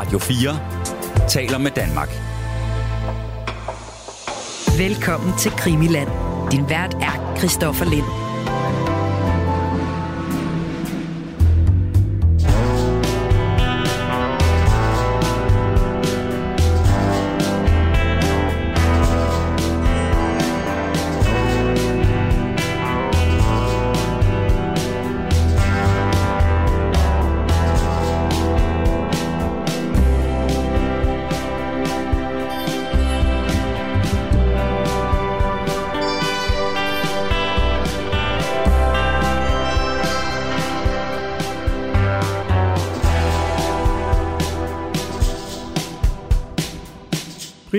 Radio 4 taler med Danmark. Velkommen til Krimiland. Din vært er Christoffer Lind.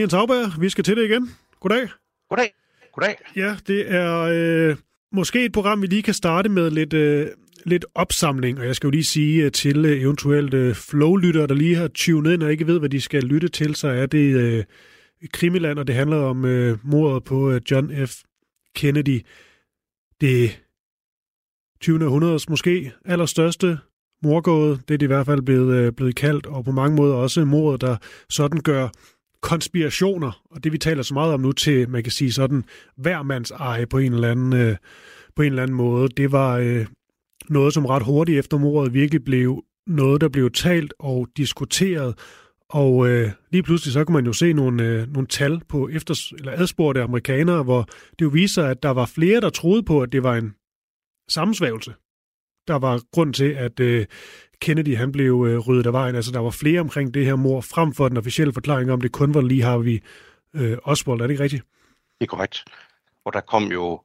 Brian Tauberg, vi skal til det igen. Goddag. Goddag. Goddag. Ja, det er øh, måske et program, vi lige kan starte med lidt, øh, lidt opsamling. Og jeg skal jo lige sige øh, til øh, eventuelt øh, flow-lyttere, der lige har tunet ind og ikke ved, hvad de skal lytte til, så er det øh, Krimiland, og det handler om øh, mordet på øh, John F. Kennedy. Det 20. århundredes måske allerstørste morgåde. Det er det i hvert fald blevet, øh, blevet kaldt, og på mange måder også mordet, der sådan gør konspirationer, og det vi taler så meget om nu til, man kan sige sådan, hvermands eje på en eller anden, øh, på en eller anden måde, det var øh, noget, som ret hurtigt efter mordet virkelig blev noget, der blev talt og diskuteret, og øh, lige pludselig så kunne man jo se nogle, øh, nogle tal på efter, eller adspurgte amerikanere, hvor det jo viser, at der var flere, der troede på, at det var en sammensvævelse. Der var grund til, at øh, Kennedy han blev øh, ryddet af vejen. Altså, der var flere omkring det her mor, frem for den officielle forklaring om, det kun var lige har vi øh, Oswald. Er det ikke rigtigt? Det er korrekt. Og der kom jo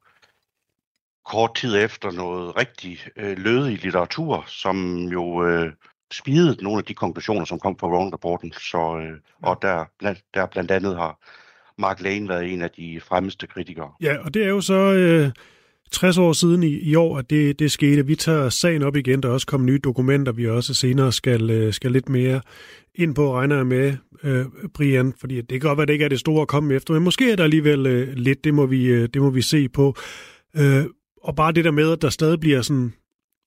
kort tid efter noget rigtig øh, lødig litteratur, som jo øh, spidede nogle af de konklusioner, som kom fra Warren-rapporten. Så, øh, og der, blandt, der blandt andet har Mark Lane været en af de fremmeste kritikere. Ja, og det er jo så... Øh 60 år siden i, i år, at det, det skete. Vi tager sagen op igen. Der er også kommet nye dokumenter, vi også senere skal, øh, skal lidt mere ind på, regner jeg med, øh, Brian, fordi det kan godt være, at det ikke er det store at komme efter, men måske er der alligevel øh, lidt, det må, vi, øh, det må vi se på. Øh, og bare det der med, at der stadig bliver sådan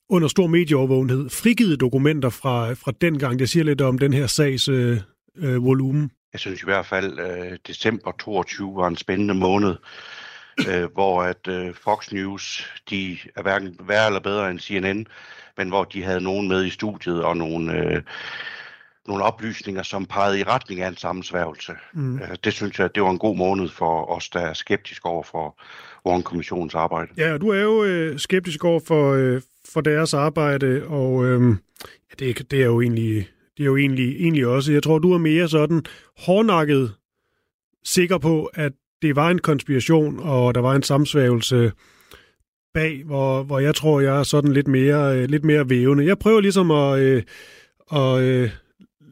under stor medieovervågenhed, frigivet dokumenter fra, fra den gang, det siger lidt om den her sags øh, øh, volumen. Jeg synes i hvert fald, øh, december 22 var en spændende måned øh, hvor at øh, Fox News, de er hverken værre eller bedre end CNN, men hvor de havde nogen med i studiet og nogle, øh, nogle oplysninger, som pegede i retning af en sammensværgelse. Mm. Øh, det synes jeg, det var en god måned for os, der er skeptiske over for Warren-kommissionens arbejde. Ja, du er jo øh, skeptisk over for, øh, for deres arbejde, og øh, ja, det, det er jo egentlig det er jo egentlig, egentlig også. Jeg tror, du er mere sådan hårdnakket sikker på, at det var en konspiration, og der var en samsvævelse bag, hvor, hvor jeg tror, jeg er sådan lidt mere, øh, lidt mere vævende. Jeg prøver ligesom at, øh, og, øh,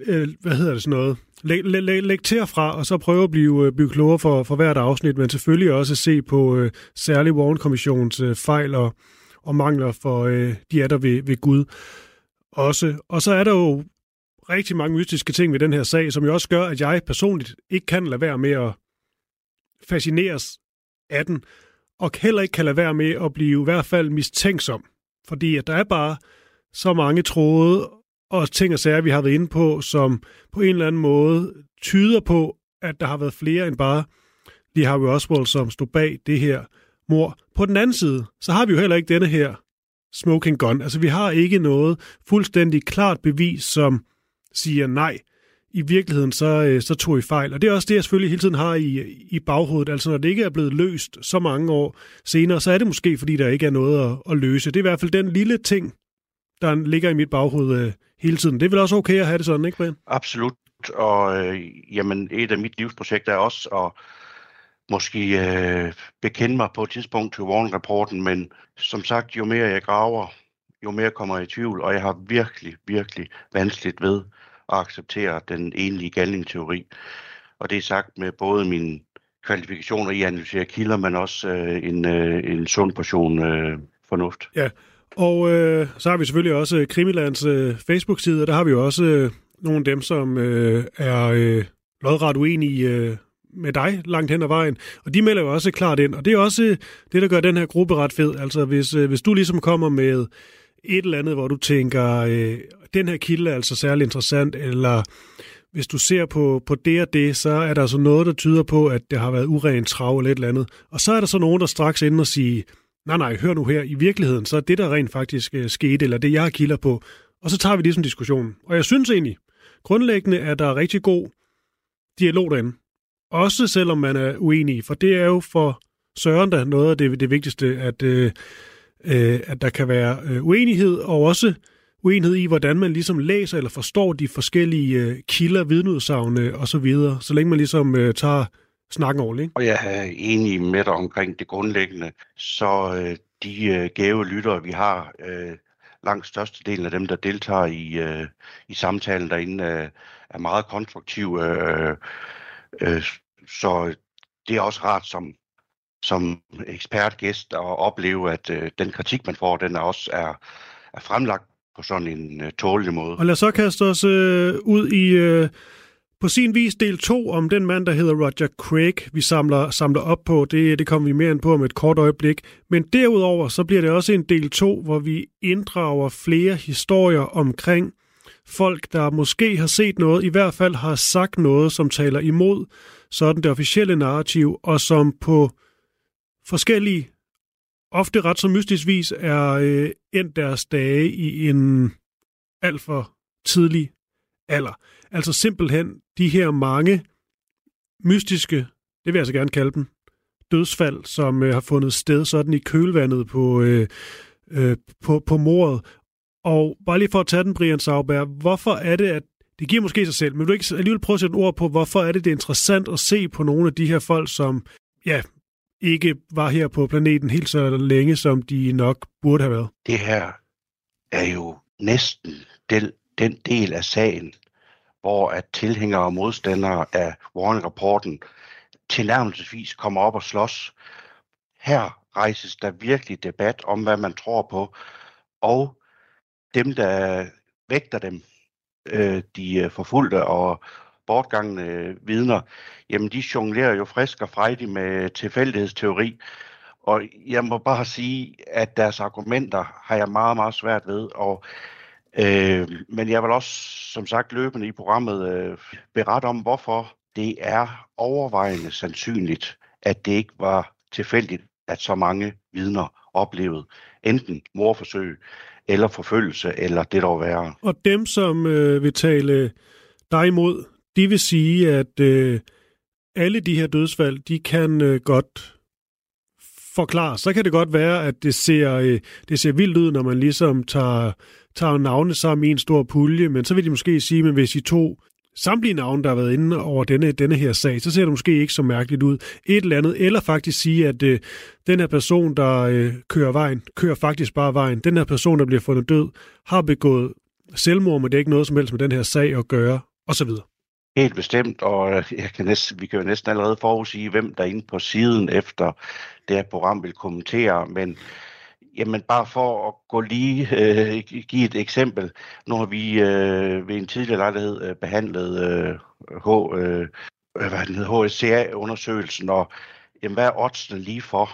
øh, hvad hedder det sådan noget, læg, læg, læg, læg til fra, og så prøve at blive, øh, blive klogere for, for hvert afsnit, men selvfølgelig også se på øh, særlig Warren-kommissionens øh, fejl og, og mangler for øh, de er der ved, ved Gud også. Og så er der jo rigtig mange mystiske ting ved den her sag, som jo også gør, at jeg personligt ikke kan lade være med at fascineres af den, og heller ikke kan lade være med at blive i hvert fald mistænksom. Fordi at der er bare så mange tråde og ting og sager, vi har været inde på, som på en eller anden måde tyder på, at der har været flere end bare Lee Harvey Oswald, som stod bag det her mor. På den anden side, så har vi jo heller ikke denne her smoking gun. Altså, vi har ikke noget fuldstændig klart bevis, som siger nej i virkeligheden, så, øh, så tog I fejl. Og det er også det, jeg selvfølgelig hele tiden har i, i baghovedet. Altså, når det ikke er blevet løst så mange år senere, så er det måske, fordi der ikke er noget at, at løse. Det er i hvert fald den lille ting, der ligger i mit baghoved øh, hele tiden. Det er vel også okay at have det sådan, ikke, Brian? Absolut. Og øh, jamen, et af mit livsprojekter er også at måske øh, bekende mig på et tidspunkt til Warren-rapporten, men som sagt, jo mere jeg graver, jo mere kommer jeg i tvivl, og jeg har virkelig, virkelig vanskeligt ved at acceptere den enlige galningteori. Og det er sagt med både min kvalifikationer i at analysere kilder, men også øh, en, øh, en sund portion øh, fornuft. Ja, og øh, så har vi selvfølgelig også øh, Krimilands øh, Facebook-side, og der har vi jo også øh, nogle af dem, som øh, er øh, lodret uenige øh, med dig langt hen ad vejen. Og de melder jo også klart ind, og det er også øh, det, der gør den her gruppe ret fed. Altså hvis, øh, hvis du ligesom kommer med et eller andet, hvor du tænker, øh, den her kilde er altså særlig interessant, eller hvis du ser på, på det og det, så er der så noget, der tyder på, at det har været urent trav eller et eller andet. Og så er der så nogen, der straks ender og siger, nej, nej, hør nu her, i virkeligheden, så er det, der rent faktisk øh, skete, eller det, jeg har kilder på. Og så tager vi ligesom diskussionen. Og jeg synes egentlig, grundlæggende er der rigtig god dialog derinde. Også selvom man er uenig, for det er jo for Søren der noget af det, det vigtigste, at, øh, øh, at der kan være øh, uenighed, og også uenighed i, hvordan man ligesom læser eller forstår de forskellige øh, kilder, vidneudsagne øh, og så videre, så længe man ligesom øh, tager snakken ordentligt. Ikke? Og jeg er enig med dig omkring det grundlæggende, så øh, de øh, gave lyttere, vi har, øh, langt størstedelen af dem, der deltager i, øh, i samtalen derinde, øh, er meget konstruktive. Øh, øh, så det er også rart som, som ekspertgæst og opleve, at øh, den kritik, man får, den også er, er fremlagt på sådan en øh, tålelig måde. Og lad os så kaste os øh, ud i øh, på sin vis del 2 om den mand, der hedder Roger Craig, vi samler, samler op på. Det, det kommer vi mere ind på om et kort øjeblik. Men derudover så bliver det også en del 2, hvor vi inddrager flere historier omkring folk, der måske har set noget, i hvert fald har sagt noget, som taler imod sådan det officielle narrativ, og som på forskellige, ofte ret så mystisk vis, er øh, endt deres dage i en alt for tidlig alder. Altså simpelthen de her mange mystiske, det vil jeg altså gerne kalde dem, dødsfald, som øh, har fundet sted sådan i kølvandet på, øh, øh, på, på mordet. Og bare lige for at tage den, Brian Sauberg, hvorfor er det, at det giver måske sig selv, men vil du ikke alligevel prøve at sætte ord på, hvorfor er det, det er interessant at se på nogle af de her folk, som ja, ikke var her på planeten helt så længe, som de nok burde have været? Det her er jo næsten den, den del af sagen, hvor at tilhængere og modstandere af Warren-rapporten tilnærmelsesvis kommer op og slås. Her rejses der virkelig debat om, hvad man tror på, og dem, der vægter dem, øh, de forfulgte og bortgangne øh, vidner, jamen de jonglerer jo frisk og frejdig med tilfældighedsteori, og jeg må bare sige, at deres argumenter har jeg meget, meget svært ved, og Øh, men jeg vil også, som sagt, løbende i programmet øh, berette om, hvorfor det er overvejende sandsynligt, at det ikke var tilfældigt, at så mange vidner oplevede enten morforsøg eller forfølgelse, eller det der værre. Og dem, som øh, vil tale dig imod, det vil sige, at øh, alle de her dødsfald, de kan øh, godt forklare. Så kan det godt være, at det ser, øh, det ser vildt ud, når man ligesom tager tager navne sammen i en stor pulje, men så vil de måske sige, at hvis I to samtlige navne, der har været inde over denne, denne her sag, så ser det måske ikke så mærkeligt ud. Et eller andet, eller faktisk sige, at øh, den her person, der øh, kører vejen, kører faktisk bare vejen. Den her person, der bliver fundet død, har begået selvmord, men det er ikke noget som helst med den her sag at gøre, osv. Helt bestemt, og jeg kan næsten, vi kan jo næsten allerede forudsige, hvem der er inde på siden efter det her program vil kommentere, men Jamen bare for at gå lige øh, give et eksempel. Nu har vi øh, ved en tidligere lejlighed øh, behandlet øh, H, øh, hvad hedder, HSCA-undersøgelsen, og jamen, hvad er oddsene lige for,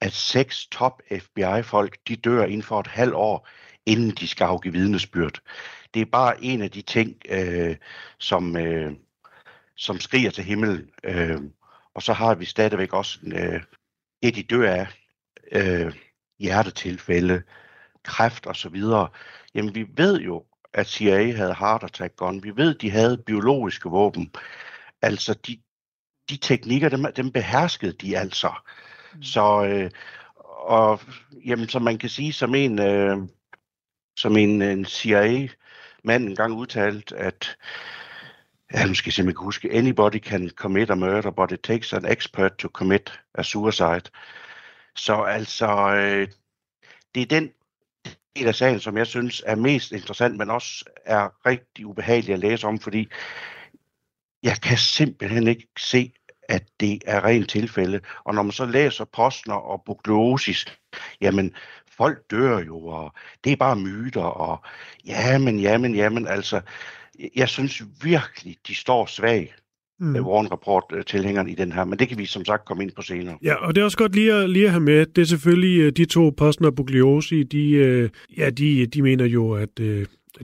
at seks top FBI-folk, de dør inden for et halvt år, inden de skal afgive vidnesbyrd. Det er bare en af de ting, øh, som, øh, som skriger til himlen. Øh, og så har vi stadigvæk også øh, det, de dør af. Øh, hjertetilfælde, kræft osv., jamen vi ved jo, at CIA havde heart attack gun. Vi ved, de havde biologiske våben. Altså de, de teknikker, dem, dem beherskede de altså. Mm. Så, øh, og jamen, som man kan sige, som en, øh, som en, en CIA-mand engang udtalt, at Ja, nu skal jeg simpelthen huske. Anybody can commit a murder, but it takes an expert to commit a suicide. Så altså, øh, det er den del af sagen, som jeg synes er mest interessant, men også er rigtig ubehagelig at læse om, fordi jeg kan simpelthen ikke se, at det er rent tilfælde. Og når man så læser Postner og Buglosis, jamen, folk dør jo, og det er bare myter, og jamen, jamen, jamen, altså, jeg synes virkelig, de står svag mm. Warren Report-tilhængeren i den her, men det kan vi som sagt komme ind på senere. Ja, og det er også godt lige at, lige at have med, det er selvfølgelig de to, Posten og Bugliosi, de, ja, de, de mener jo, at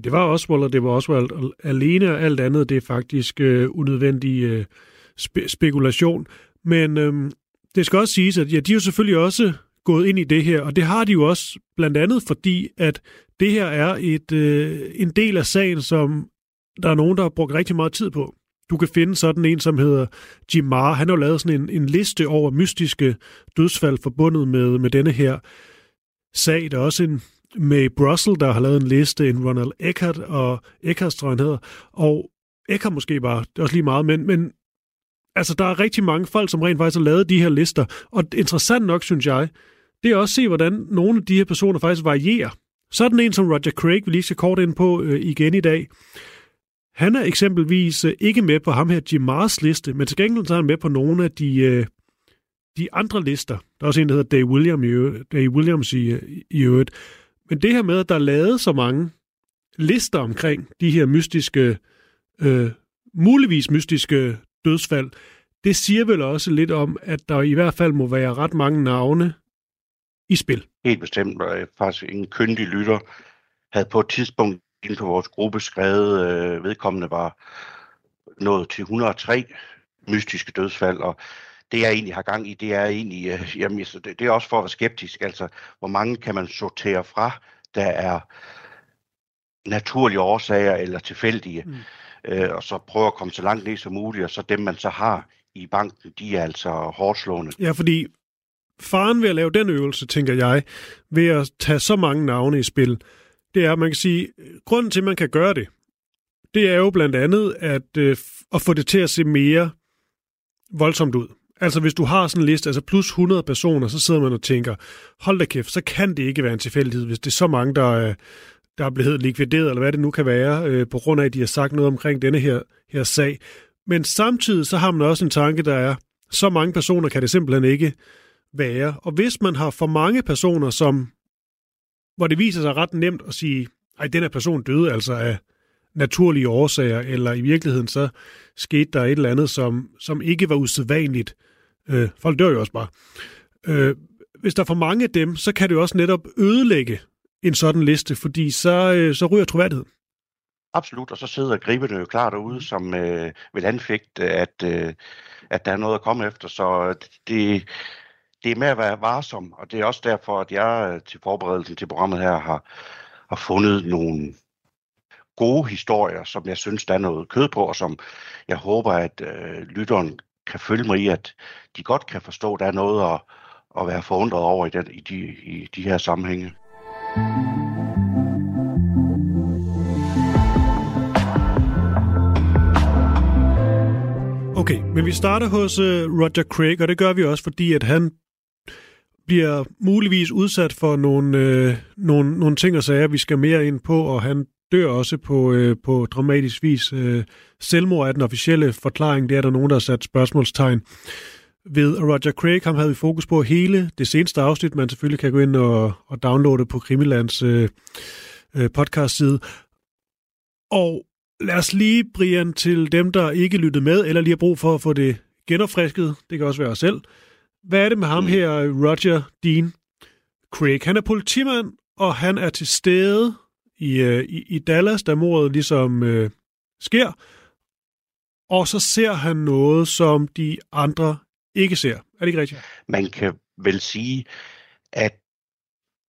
det var Oswald, og det var Oswald alene, og alt andet, det er faktisk unødvendig spe- spekulation. Men øhm, det skal også siges, at ja, de er jo selvfølgelig også gået ind i det her, og det har de jo også blandt andet fordi, at det her er et, øh, en del af sagen, som der er nogen, der har brugt rigtig meget tid på. Du kan finde sådan en, som hedder Jim Marr. Han har jo lavet sådan en, en liste over mystiske dødsfald forbundet med, med denne her sag. Der er også en May Brussel, der har lavet en liste, en Ronald Eckert, og Eckert, tror han hedder, og Eckert måske bare, det er også lige meget, men, men altså, der er rigtig mange folk, som rent faktisk har lavet de her lister, og interessant nok, synes jeg, det er også at se, hvordan nogle af de her personer faktisk varierer. Sådan en som Roger Craig, vi lige skal kort ind på øh, igen i dag, han er eksempelvis øh, ikke med på ham her Jim Mars liste, men til gengæld så er han med på nogle af de, øh, de andre lister. Der er også en, der hedder Dave, William, Dave Williams i, øh, i øvrigt. Men det her med, at der er lavet så mange lister omkring de her mystiske, øh, muligvis mystiske dødsfald, det siger vel også lidt om, at der i hvert fald må være ret mange navne i spil. Helt bestemt. Faktisk en kyndig lytter havde på et tidspunkt inden for vores gruppe skrevet, øh, vedkommende var nået til 103 mystiske dødsfald, og det jeg egentlig har gang i, det er egentlig, øh, jamen, det, det er også for at være skeptisk, altså hvor mange kan man sortere fra, der er naturlige årsager eller tilfældige. Mm øh, og så prøve at komme så langt ned som muligt, og så dem, man så har i banken, de er altså hårdt slående. Ja, fordi faren ved at lave den øvelse, tænker jeg, ved at tage så mange navne i spil, det er, at man kan sige, grunden til, at man kan gøre det, det er jo blandt andet at, øh, at få det til at se mere voldsomt ud. Altså hvis du har sådan en liste, altså plus 100 personer, så sidder man og tænker, hold da kæft, så kan det ikke være en tilfældighed, hvis det er så mange, der, øh, der er blevet likvideret, eller hvad det nu kan være, øh, på grund af, at de har sagt noget omkring denne her, her sag. Men samtidig så har man også en tanke, der er, så mange personer kan det simpelthen ikke være. Og hvis man har for mange personer, som, hvor det viser sig ret nemt at sige, ej, den her person døde altså af naturlige årsager, eller i virkeligheden så skete der et eller andet, som, som ikke var usædvanligt. Øh, folk dør jo også bare. Øh, hvis der er for mange af dem, så kan det jo også netop ødelægge en sådan liste, fordi så, øh, så ryger troværdigheden. Absolut, og så sidder griberne jo klar derude, som øh, vil anfægte, at, øh, at der er noget at komme efter. Så det, det er med at være varsom, og det er også derfor, at jeg øh, til forberedelsen til programmet her har, har fundet nogle gode historier, som jeg synes, der er noget kød på, og som jeg håber, at øh, lytteren kan følge mig i, at de godt kan forstå, at der er noget at, at være forundret over i, den, i, de, i de her sammenhænge. Okay, men vi starter hos øh, Roger Craig, og det gør vi også, fordi at han bliver muligvis udsat for nogle, øh, nogle, nogle ting og sager, vi skal mere ind på, og han dør også på, øh, på dramatisk vis. Øh, selvmord er den officielle forklaring, det er der nogen, der har sat spørgsmålstegn ved Roger Craig. Ham havde vi fokus på hele det seneste afsnit, man selvfølgelig kan gå ind og, og downloade på Krimilands øh, øh, podcast-side. Og lad os lige, Brian, til dem, der ikke lyttede med, eller lige har brug for at få det genopfrisket, det kan også være os selv. Hvad er det med ham her, Roger Dean Craig? Han er politimand, og han er til stede i, øh, i, i Dallas, da mordet ligesom øh, sker. Og så ser han noget, som de andre ikke ser. Er det ikke rigtigt? Man kan vel sige, at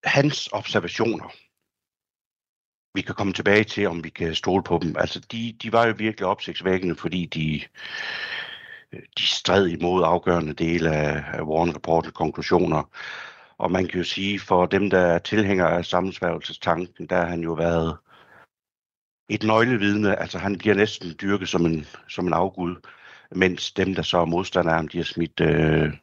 hans observationer, vi kan komme tilbage til, om vi kan stole på dem. Altså, de, de var jo virkelig opsigtsvækkende, fordi de, Øh, de stred imod afgørende dele af, af Warren Reportens konklusioner. Og man kan jo sige, for dem, der er tilhængere af sammensværgelsestanken, der har han jo været et nøglevidne. Altså, han bliver næsten dyrket som en, som en afgud mens dem, der så er modstandere ham, de har smidt øh,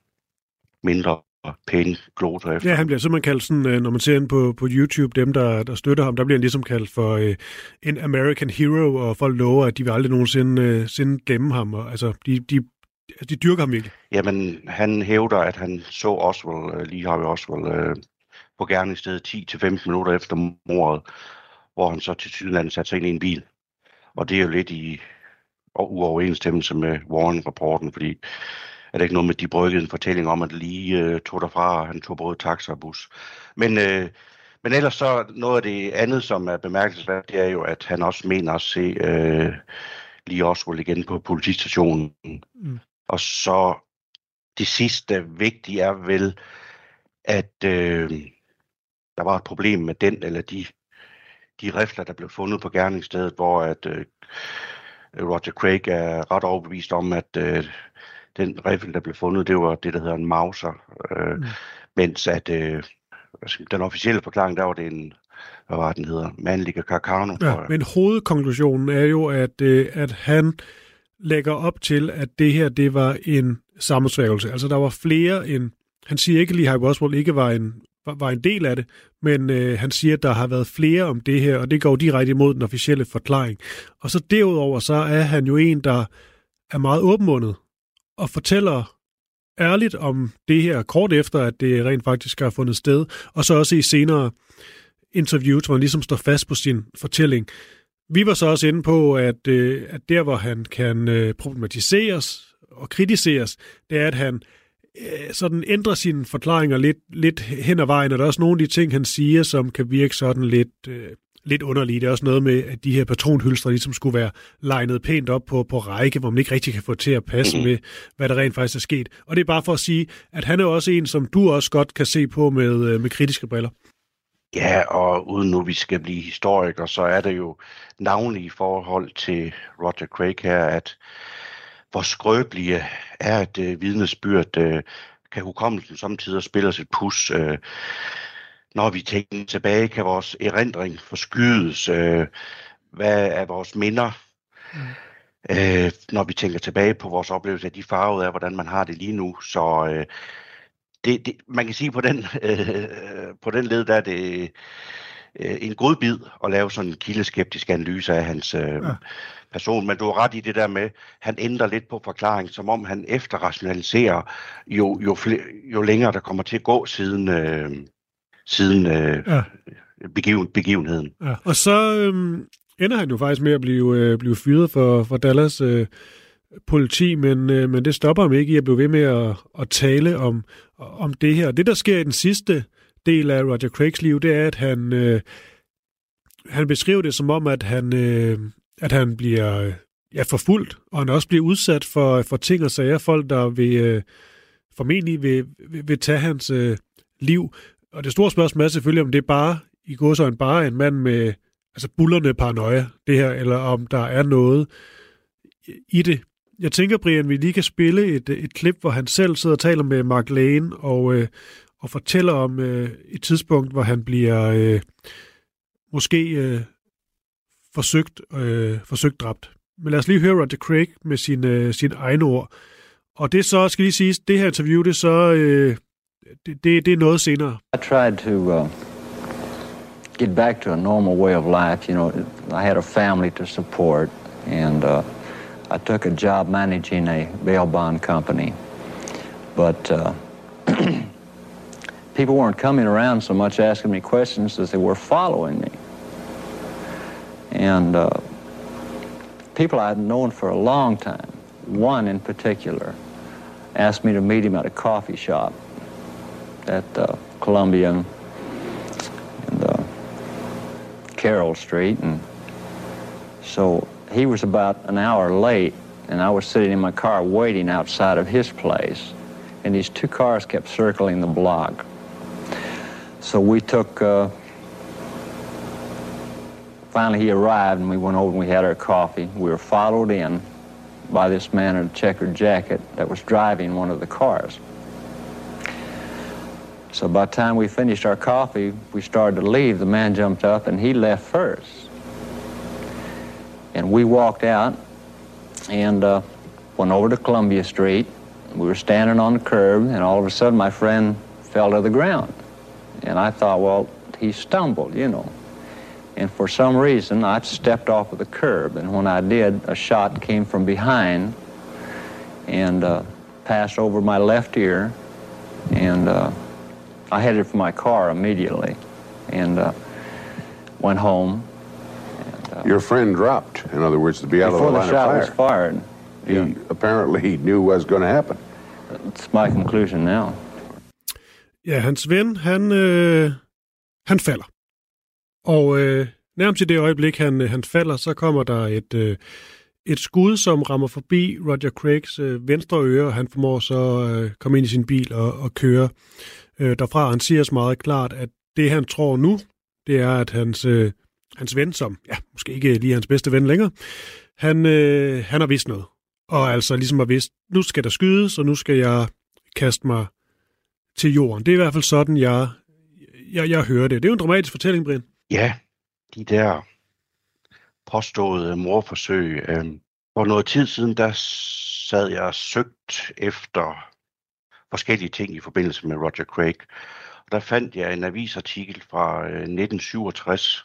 mindre pæne gloter efter. Ja, han bliver simpelthen kaldt sådan, øh, når man ser ind på, på YouTube, dem der, der støtter ham, der bliver han ligesom kaldt for øh, en American hero, og folk lover, at de vil aldrig nogensinde øh, sinde glemme ham. Og, altså, de, de, altså, de dyrker ham virkelig. Jamen, han hævder, at han så Oswald, øh, lige Harvey Oswald, øh, på gerningsstedet 10-15 minutter efter mordet, hvor han så til Sydland satte sig ind i en bil. Og det er jo lidt i, og uoverensstemmelse med Warren-rapporten, fordi er det ikke noget med, de bryggede en fortælling om, at lige øh, tog derfra, han tog både taxa og bus. Men, øh, men ellers så noget af det andet, som er bemærkelsesværdigt, det er jo, at han også mener at se øh, lige Oswald igen på politistationen. Mm. Og så det sidste vigtige er vel, at øh, der var et problem med den, eller de, de rifler, der blev fundet på gerningsstedet, hvor at øh, Roger Craig er ret overbevist om, at øh, den riffel, der blev fundet, det var det, der hedder en Mauser. Øh, mm. Mens at øh, den officielle forklaring, der var det en, hvad var den hedder, mandlige Carcano. Ja, men hovedkonklusionen er jo, at, øh, at han lægger op til, at det her, det var en sammensværgelse. Altså, der var flere end... Han siger ikke lige, at Oswald ikke var en, var, var en del af det, men øh, han siger, at der har været flere om det her, og det går direkte imod den officielle forklaring. Og så derudover, så er han jo en, der er meget åbenmundet og fortæller ærligt om det her kort efter, at det rent faktisk har fundet sted, og så også i senere interviews, hvor han ligesom står fast på sin fortælling. Vi var så også inde på, at, øh, at der, hvor han kan øh, problematiseres og kritiseres, det er, at han øh, sådan ændrer sine forklaringer lidt, lidt hen ad vejen, og der er også nogle af de ting, han siger, som kan virke sådan lidt, øh, lidt underlige. Det er også noget med, at de her patronhylstre ligesom skulle være legnet pænt op på, på række, hvor man ikke rigtig kan få til at passe mm. med, hvad der rent faktisk er sket. Og det er bare for at sige, at han er også en, som du også godt kan se på med, øh, med kritiske briller. Ja, og uden nu vi skal blive historikere, så er det jo navnlig i forhold til Roger Craig her, at hvor skrøbelige er et øh, vidnesbyrd, øh, kan hukommelsen samtidig spille os et pus. Øh, når vi tænker tilbage, kan vores erindring forskydes. Øh, hvad er vores minder? Mm. Øh, når vi tænker tilbage på vores oplevelse af de farver af, hvordan man har det lige nu. Så øh, det, det, man kan sige på den, øh, på den led, der er det øh, en god bid at lave sådan en kildeskeptisk analyse af hans øh, ja. person. Men du har ret i det der med, han ændrer lidt på forklaring, som om han efterrationaliserer, jo, jo, flere, jo længere der kommer til at gå siden, øh, siden øh, ja. begiven, begivenheden. Ja. Og så øh, ender han jo faktisk med at blive, øh, blive fyret for, for Dallas øh, politi, men, øh, men det stopper ham ikke i at blive ved med at, at tale om, om det her. Det, der sker i den sidste del af Roger Craigs liv, det er, at han, øh, han beskriver det som om, at han, øh, at han bliver ja, forfulgt, og han også bliver udsat for, for ting og sager. Folk, der vil, øh, formentlig vil, vil, vil tage hans øh, liv. Og det store spørgsmål er selvfølgelig, om det er bare, i går så en bare en mand med altså bullerne paranoia, det her, eller om der er noget i det. Jeg tænker, Brian, vi lige kan spille et, et klip, hvor han selv sidder og taler med Mark Lane, og, øh, og fortæller om øh, et tidspunkt, hvor han bliver øh, måske øh, forsøgt, øh, forsøgt dræbt. Men lad os lige høre Roger Craig med sin, øh, sin egne ord. Og det så, skal lige sige, det her interview, det så, øh, det, det, det er noget senere. I tried to uh, get back to a normal way of life. You know, I had a family to support, and uh, I took a job managing a bail bond company. But uh, people weren't coming around so much asking me questions as they were following me. And uh, people I had known for a long time, one in particular, asked me to meet him at a coffee shop at uh, Columbia and uh, Carroll Street. And so he was about an hour late, and I was sitting in my car waiting outside of his place. And these two cars kept circling the block. So we took, uh, finally he arrived and we went over and we had our coffee. We were followed in by this man in a checkered jacket that was driving one of the cars. So by the time we finished our coffee, we started to leave. The man jumped up and he left first. And we walked out and uh, went over to Columbia Street. We were standing on the curb, and all of a sudden my friend fell to the ground. And I thought, well, he stumbled, you know. And for some reason, I stepped off of the curb, and when I did, a shot came from behind and uh, passed over my left ear, and uh, I headed for my car immediately and uh, went home. uh, your friend dropped. In other words, to be out of the before line the shot of was fire. fired. He Yeah. apparently knew what was going to happen. It's my conclusion now. Ja, hans ven, han, øh, han falder. Og øh, nærmest i det øjeblik, han, øh, han falder, så kommer der et, øh, et skud, som rammer forbi Roger Craigs øh, venstre øre, og han formår så øh, komme ind i sin bil og, og køre øh, derfra. Han siger så meget klart, at det han tror nu, det er, at hans, øh, hans ven, som ja, måske ikke lige hans bedste ven længere, han, øh, han har vidst noget. Og altså ligesom har vidst, nu skal der skydes, og nu skal jeg kaste mig til jorden. Det er i hvert fald sådan, jeg, jeg, jeg hører det. Det er jo en dramatisk fortælling, Brian. Ja, de der påståede morforsøg. Øh, for noget tid siden, der sad jeg søgt efter forskellige ting i forbindelse med Roger Craig. Og der fandt jeg en avisartikel fra øh, 1967,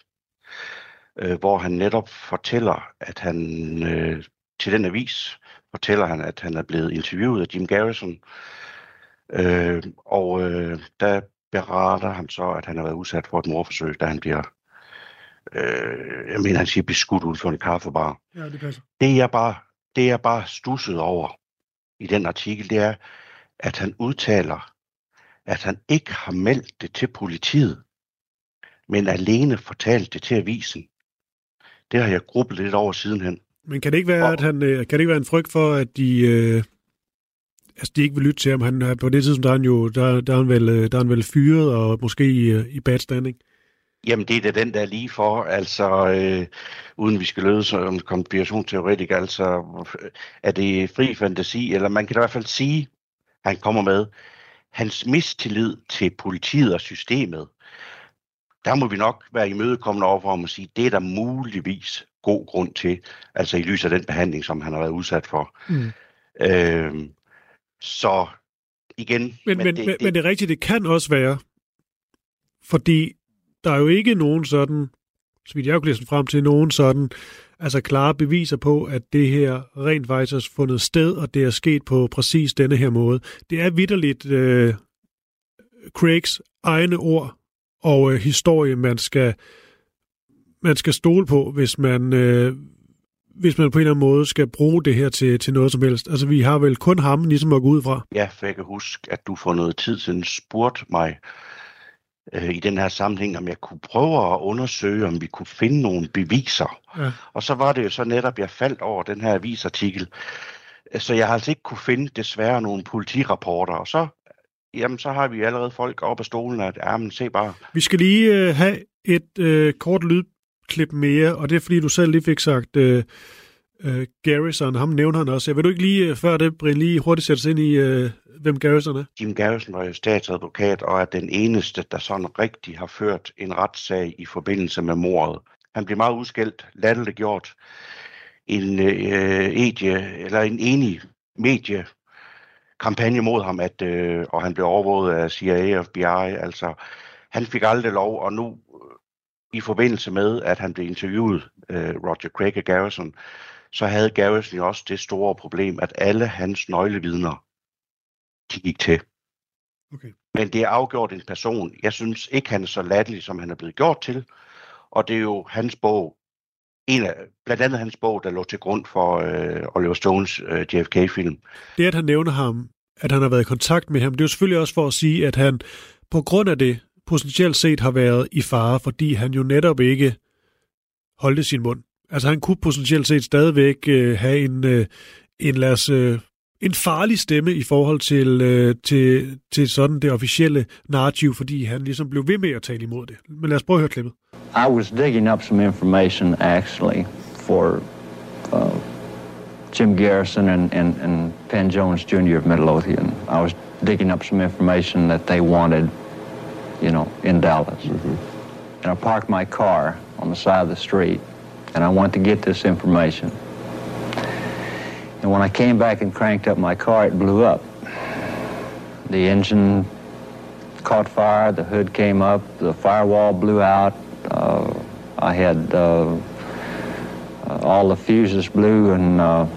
øh, hvor han netop fortæller, at han øh, til den avis fortæller han, at han er blevet interviewet af Jim Garrison. Øh, og øh, der beretter han så, at han har været udsat for et morforsøg, da han bliver øh, jeg mener, han siger beskudt ud for en kaffebar. Ja, det passer. Det jeg bare, det jeg bare stusset over i den artikel, det er, at han udtaler, at han ikke har meldt det til politiet, men alene fortalt det til avisen. Det har jeg grubbet lidt over sidenhen. Men kan det ikke være, Og- at han, øh, kan det ikke være en frygt for, at de, øh, altså de ikke vil lytte til ham? Han, han- på det tidspunkt, der er han jo der, der er han vel, øh, der er han vel fyret og måske i, øh, i bad standing. Jamen, det er da den, der er lige for, altså, øh, uden vi skal løde som konspirationsteoretik, altså, er det fri fantasi, eller man kan i hvert fald sige, han kommer med, hans mistillid til politiet og systemet, der må vi nok være imødekommende over for ham og sige, det er der muligvis god grund til, altså i lys af den behandling, som han har været udsat for. Mm. Øh, så igen... Men, men, men, det, men det er rigtigt, det kan også være, fordi der er jo ikke nogen sådan, så vidt jeg har kunnet læse frem til, nogen sådan, altså klare beviser på, at det her rent faktisk har fundet sted, og det er sket på præcis denne her måde. Det er vidderligt øh, Craigs egne ord og øh, historie, man skal, man skal stole på, hvis man, øh, hvis man på en eller anden måde skal bruge det her til, til noget som helst. Altså, vi har vel kun ham ligesom at gå ud fra. Ja, for jeg kan huske, at du for noget tid siden spurgte mig øh, i den her sammenhæng, om jeg kunne prøve at undersøge, om vi kunne finde nogle beviser. Ja. Og så var det jo så netop, jeg faldt over den her avisartikel. Så jeg har altså ikke kunne finde desværre nogle politirapporter. Og så, jamen, så har vi allerede folk op af stolen, at ja, men se bare. Vi skal lige øh, have et øh, kort lydklip mere, og det er fordi, du selv lige fik sagt øh, øh, Garrison. Ham nævner han også. Jeg vil du ikke lige, øh, før det, Brian, lige hurtigt sætte sig ind i, øh, hvem Garrison er? Jim Garrison var jo statsadvokat og er den eneste, der sådan rigtig har ført en retssag i forbindelse med mordet. Han blev meget udskældt, latterliggjort. En, øh, edie, eller en enig medie kampagne mod ham, at, øh, og han blev overvåget af CIA og FBI. Altså, han fik aldrig lov, og nu øh, i forbindelse med, at han blev interviewet, øh, Roger Craig og Garrison, så havde Garrison også det store problem, at alle hans nøglevidner, de gik til. Okay. Men det er afgjort en person. Jeg synes ikke, han er så latterlig, som han er blevet gjort til. Og det er jo hans bog, en af, blandt andet hans bog, der lå til grund for øh, Oliver Stones øh, JFK-film. Det, at han nævner ham, at han har været i kontakt med ham, det er jo selvfølgelig også for at sige, at han på grund af det potentielt set har været i fare, fordi han jo netop ikke holdte sin mund. Altså han kunne potentielt set stadigvæk øh, have en, øh, en, lad os, øh, en farlig stemme i forhold til, øh, til, til sådan det officielle narrativ, fordi han ligesom blev ved med at tale imod det. Men lad os prøve at høre klippet. I was digging up some information actually for uh, Jim Garrison and, and, and Penn Jones Jr. of Midlothian. I was digging up some information that they wanted, you know, in Dallas. And I parked my car on the side of the street and I went to get this information. And when I came back and cranked up my car, it blew up. The engine caught fire, the hood came up, the firewall blew out. Uh, I had uh, uh, all the fuses blew, and uh,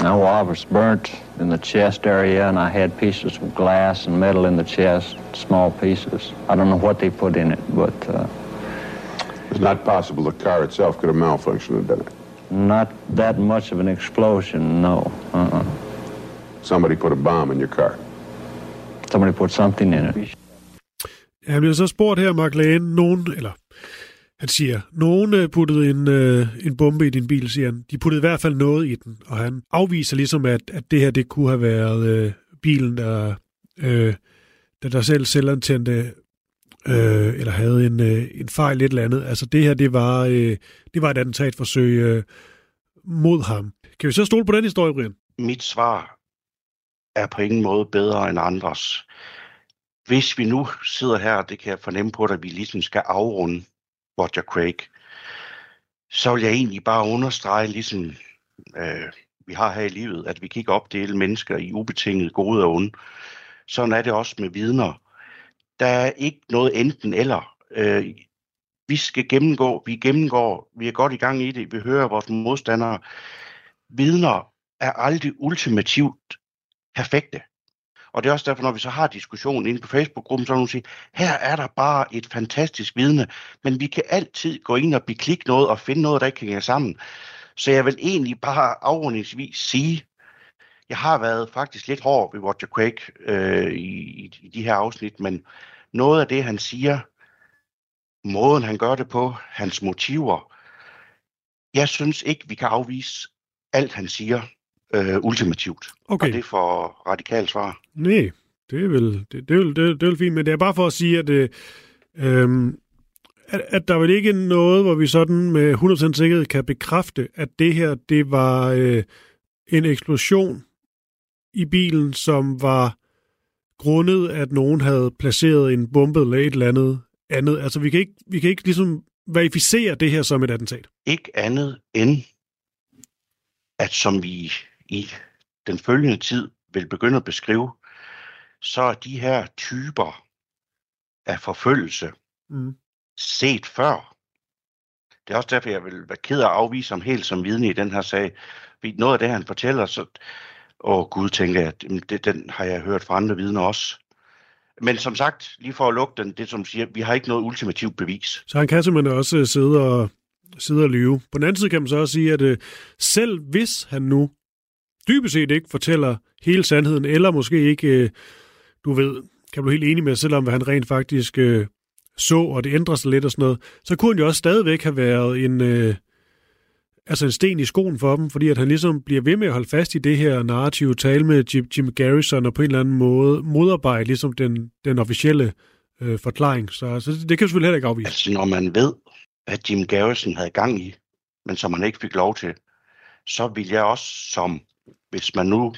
I was burnt in the chest area, and I had pieces of glass and metal in the chest, small pieces. I don't know what they put in it, but uh, It's not possible the car itself could have malfunctioned and done it. Not that much of an explosion, no. Uh-uh. Somebody put a bomb in your car. Somebody put something in it. Han bliver så spurgt her, Mark Lane, nogen, eller han siger, nogen øh, puttede en, øh, en bombe i din bil, siger han. De puttede i hvert fald noget i den, og han afviser ligesom, at, at det her, det kunne have været øh, bilen, der, øh, der, der selv selvantændte, øh, eller havde en, øh, en fejl et eller andet. Altså det her, det var, øh, det var et attentatforsøg øh, mod ham. Kan vi så stole på den historie, Brian? Mit svar er på ingen måde bedre end andres. Hvis vi nu sidder her, det kan jeg fornemme på, at vi ligesom skal afrunde Roger Craig, så vil jeg egentlig bare understrege, ligesom øh, vi har her i livet, at vi kan ikke opdele mennesker i ubetinget gode og onde. Sådan er det også med vidner. Der er ikke noget enten eller. Øh, vi skal gennemgå, vi gennemgår, vi er godt i gang i det, vi hører vores modstandere. Vidner er aldrig ultimativt perfekte. Og det er også derfor, når vi så har diskussion inde på Facebook-gruppen, så er nogen siger, her er der bare et fantastisk vidne, men vi kan altid gå ind og beklikke noget og finde noget, der ikke hænger sammen. Så jeg vil egentlig bare afrundingsvis sige, jeg har været faktisk lidt hård ved Roger Craig øh, i, i de her afsnit, men noget af det, han siger, måden han gør det på, hans motiver, jeg synes ikke, vi kan afvise alt, han siger øh, ultimativt. Okay. Og det for radikalt svar. Nej, det er vel, det, det, er vel, det, det er vel fint, men det er bare for at sige, at, øh, øhm, at, at der vel ikke er noget, hvor vi sådan med 100% sikkerhed kan bekræfte, at det her, det var øh, en eksplosion i bilen, som var grundet, at nogen havde placeret en bombe eller et eller andet andet. Altså, vi kan ikke, vi kan ikke ligesom verificere det her som et attentat. Ikke andet end, at som vi i den følgende tid vil begynde at beskrive, så er de her typer af forfølgelse Mm. set før. Det er også derfor, jeg vil være ked af at afvise ham helt som vidne i den her sag. Fordi noget af det, han fortæller, så... Åh gud, tænker jeg, det, den har jeg hørt fra andre vidner også. Men som sagt, lige for at lukke den, det som siger, vi har ikke noget ultimativt bevis. Så han kan simpelthen også øh, sidde og, sidde og lyve. På den anden side kan man så også sige, at øh, selv hvis han nu dybest set ikke fortæller hele sandheden, eller måske ikke, øh, du ved, kan du helt enig med, selvom hvad han rent faktisk øh, så, og det ændrer sig lidt og sådan noget, så kunne han jo også stadigvæk have været en, øh, altså en sten i skoen for dem, fordi at han ligesom bliver ved med at holde fast i det her narrative, tale med Jim, Jim Garrison, og på en eller anden måde modarbejde ligesom den, den officielle øh, forklaring. Så, så det, kan selvfølgelig heller ikke afvise. Altså, når man ved, at Jim Garrison havde gang i, men som man ikke fik lov til, så vil jeg også som, hvis man nu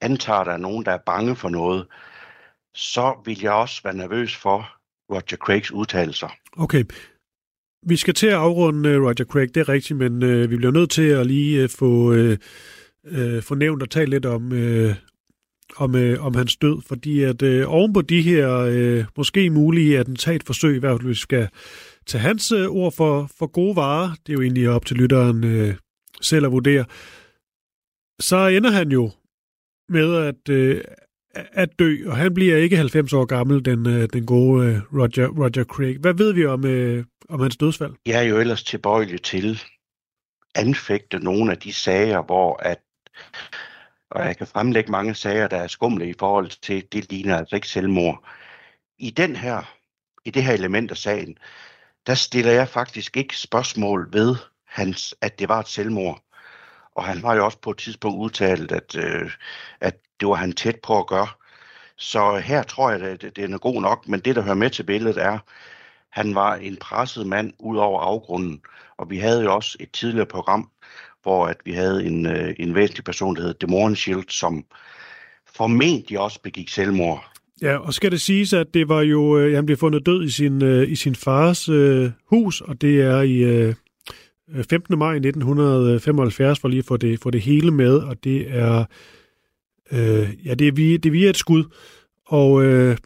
antager, at der er nogen, der er bange for noget, så vil jeg også være nervøs for Roger Craigs udtalelser. Okay. Vi skal til at afrunde øh, Roger Craig, det er rigtigt, men øh, vi bliver nødt til at lige øh, få, øh, øh få nævnt og tale lidt om, øh, om, øh, om hans død, fordi at øh, oven på de her øh, måske mulige attentatforsøg, i hvert fald hvis vi skal tage hans øh, ord for, for gode varer, det er jo egentlig op til lytteren øh, selv at vurdere, så ender han jo med at, øh, at dø, og han bliver ikke 90 år gammel, den, øh, den gode øh, Roger, Roger Craig. Hvad ved vi om, øh, om hans dødsfald? Jeg er jo ellers tilbøjelig til anfægte nogle af de sager, hvor at, og jeg kan fremlægge mange sager, der er skumle i forhold til, det ligner altså ikke selvmord. I den her, i det her element af sagen, der stiller jeg faktisk ikke spørgsmål ved, hans, at det var et selvmord. Og han var jo også på et tidspunkt udtalt, at, øh, at det var han tæt på at gøre. Så her tror jeg, at det, er god nok, men det, der hører med til billedet, er, han var en presset mand ud over afgrunden. Og vi havde jo også et tidligere program, hvor at vi havde en, øh, en væsentlig person, der hed Demoren Shield, som formentlig også begik selvmord. Ja, og skal det siges, at det var jo, øh, han blev fundet død i sin, øh, i sin fars øh, hus, og det er i øh, Øh, 15. maj 1975, for lige at få det, få det hele med, og det er, øh, ja, det er, via, det er via et skud, og øh,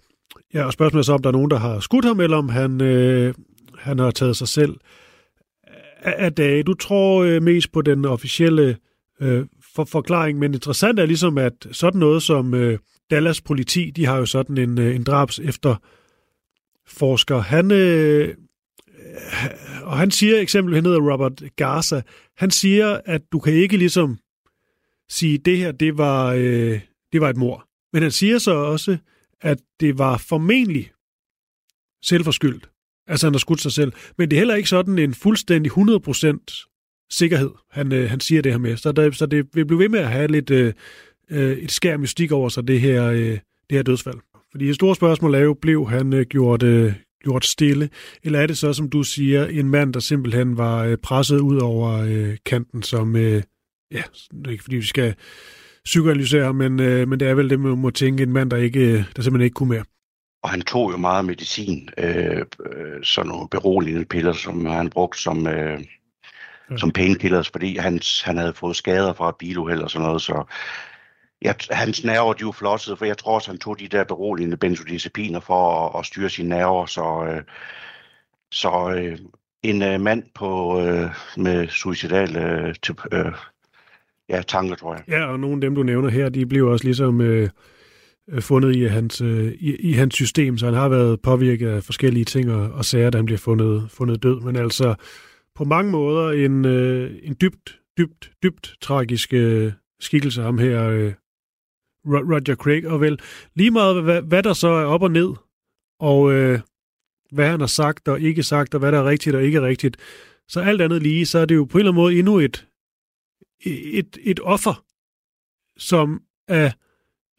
ja, og spørgsmålet er så, om der er nogen, der har skudt ham, eller om han, øh, han har taget sig selv af dage. Du tror øh, mest på den officielle øh, for, forklaring, men interessant er ligesom, at sådan noget som øh, Dallas politi, de har jo sådan en, øh, en drabs efter forsker. Han, øh, og han siger eksempel, han hedder Robert Garza, han siger, at du kan ikke ligesom sige, det her, det var, øh, det var et mor. Men han siger så også, at det var formentlig selvforskyldt. Altså, han har skudt sig selv. Men det er heller ikke sådan en fuldstændig 100% sikkerhed, han, øh, han siger det her med. Så, der, så det vil blive ved med at have lidt øh, øh, et skær mystik over sig, det her, øh, det her dødsfald. Fordi det store spørgsmål er jo, blev han øh, gjort, øh, gjort stille, eller er det så, som du siger, en mand, der simpelthen var øh, presset ud over øh, kanten, som, øh, ja, det er ikke fordi vi skal psykoanalysere, men, øh, men det er vel det, man må tænke, en mand, der, ikke, øh, der simpelthen ikke kunne mere. Og han tog jo meget medicin, øh, øh, sådan nogle beroligende piller, som han brugt som, øh, ja. som painkillers, fordi han, han havde fået skader fra biluheld og sådan noget, så ja, hans nerver, de var flossede, for jeg tror også, han tog de der beroligende benzodiazepiner for at, at styre sine nerver, så, øh, så øh, en øh, mand på, øh, med suicidale øh, typ, øh, ja, tanker, tror jeg. Ja, og nogle af dem, du nævner her, de blev også ligesom øh, øh, fundet i hans, øh, i, i hans system, så han har været påvirket af forskellige ting og, og sager, da han bliver fundet, fundet død. Men altså på mange måder en, øh, en dybt, dybt, dybt tragisk øh, skikkelse ham her, øh, Roger Craig, og vel lige meget, hvad, hvad der så er op og ned, og øh, hvad han har sagt og ikke sagt, og hvad der er rigtigt og ikke rigtigt, så alt andet lige, så er det jo på en eller anden måde endnu et, et, et offer, som er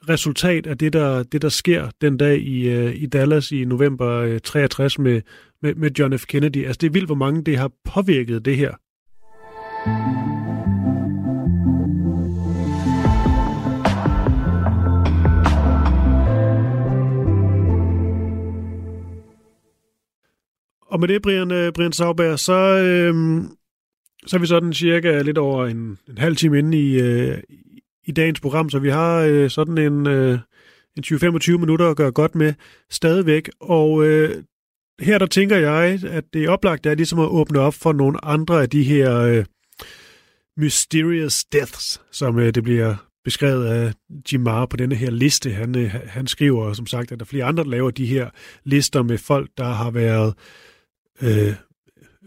resultat af det, der, det, der sker den dag i, øh, i Dallas i november øh, 63 med, med, med John F. Kennedy. Altså, det er vildt, hvor mange det har påvirket det her. Og med det, Brian, øh, Brian Sauberg, så, uh, så er vi sådan cirka lidt over en, en halv time inde i, øh, i dagens program, så vi har øh, sådan en, øh, en 20-25 minutter at gøre godt med stadigvæk. Og øh, her der tænker jeg, at det er oplagt er ligesom at åbne op for nogle andre af de her øh, mysterious deaths, som øh, det bliver beskrevet af Jim Marr på denne her liste. Han, øh, han skriver som sagt, at der er flere andre, der laver de her lister med folk, der har været øh, Øh,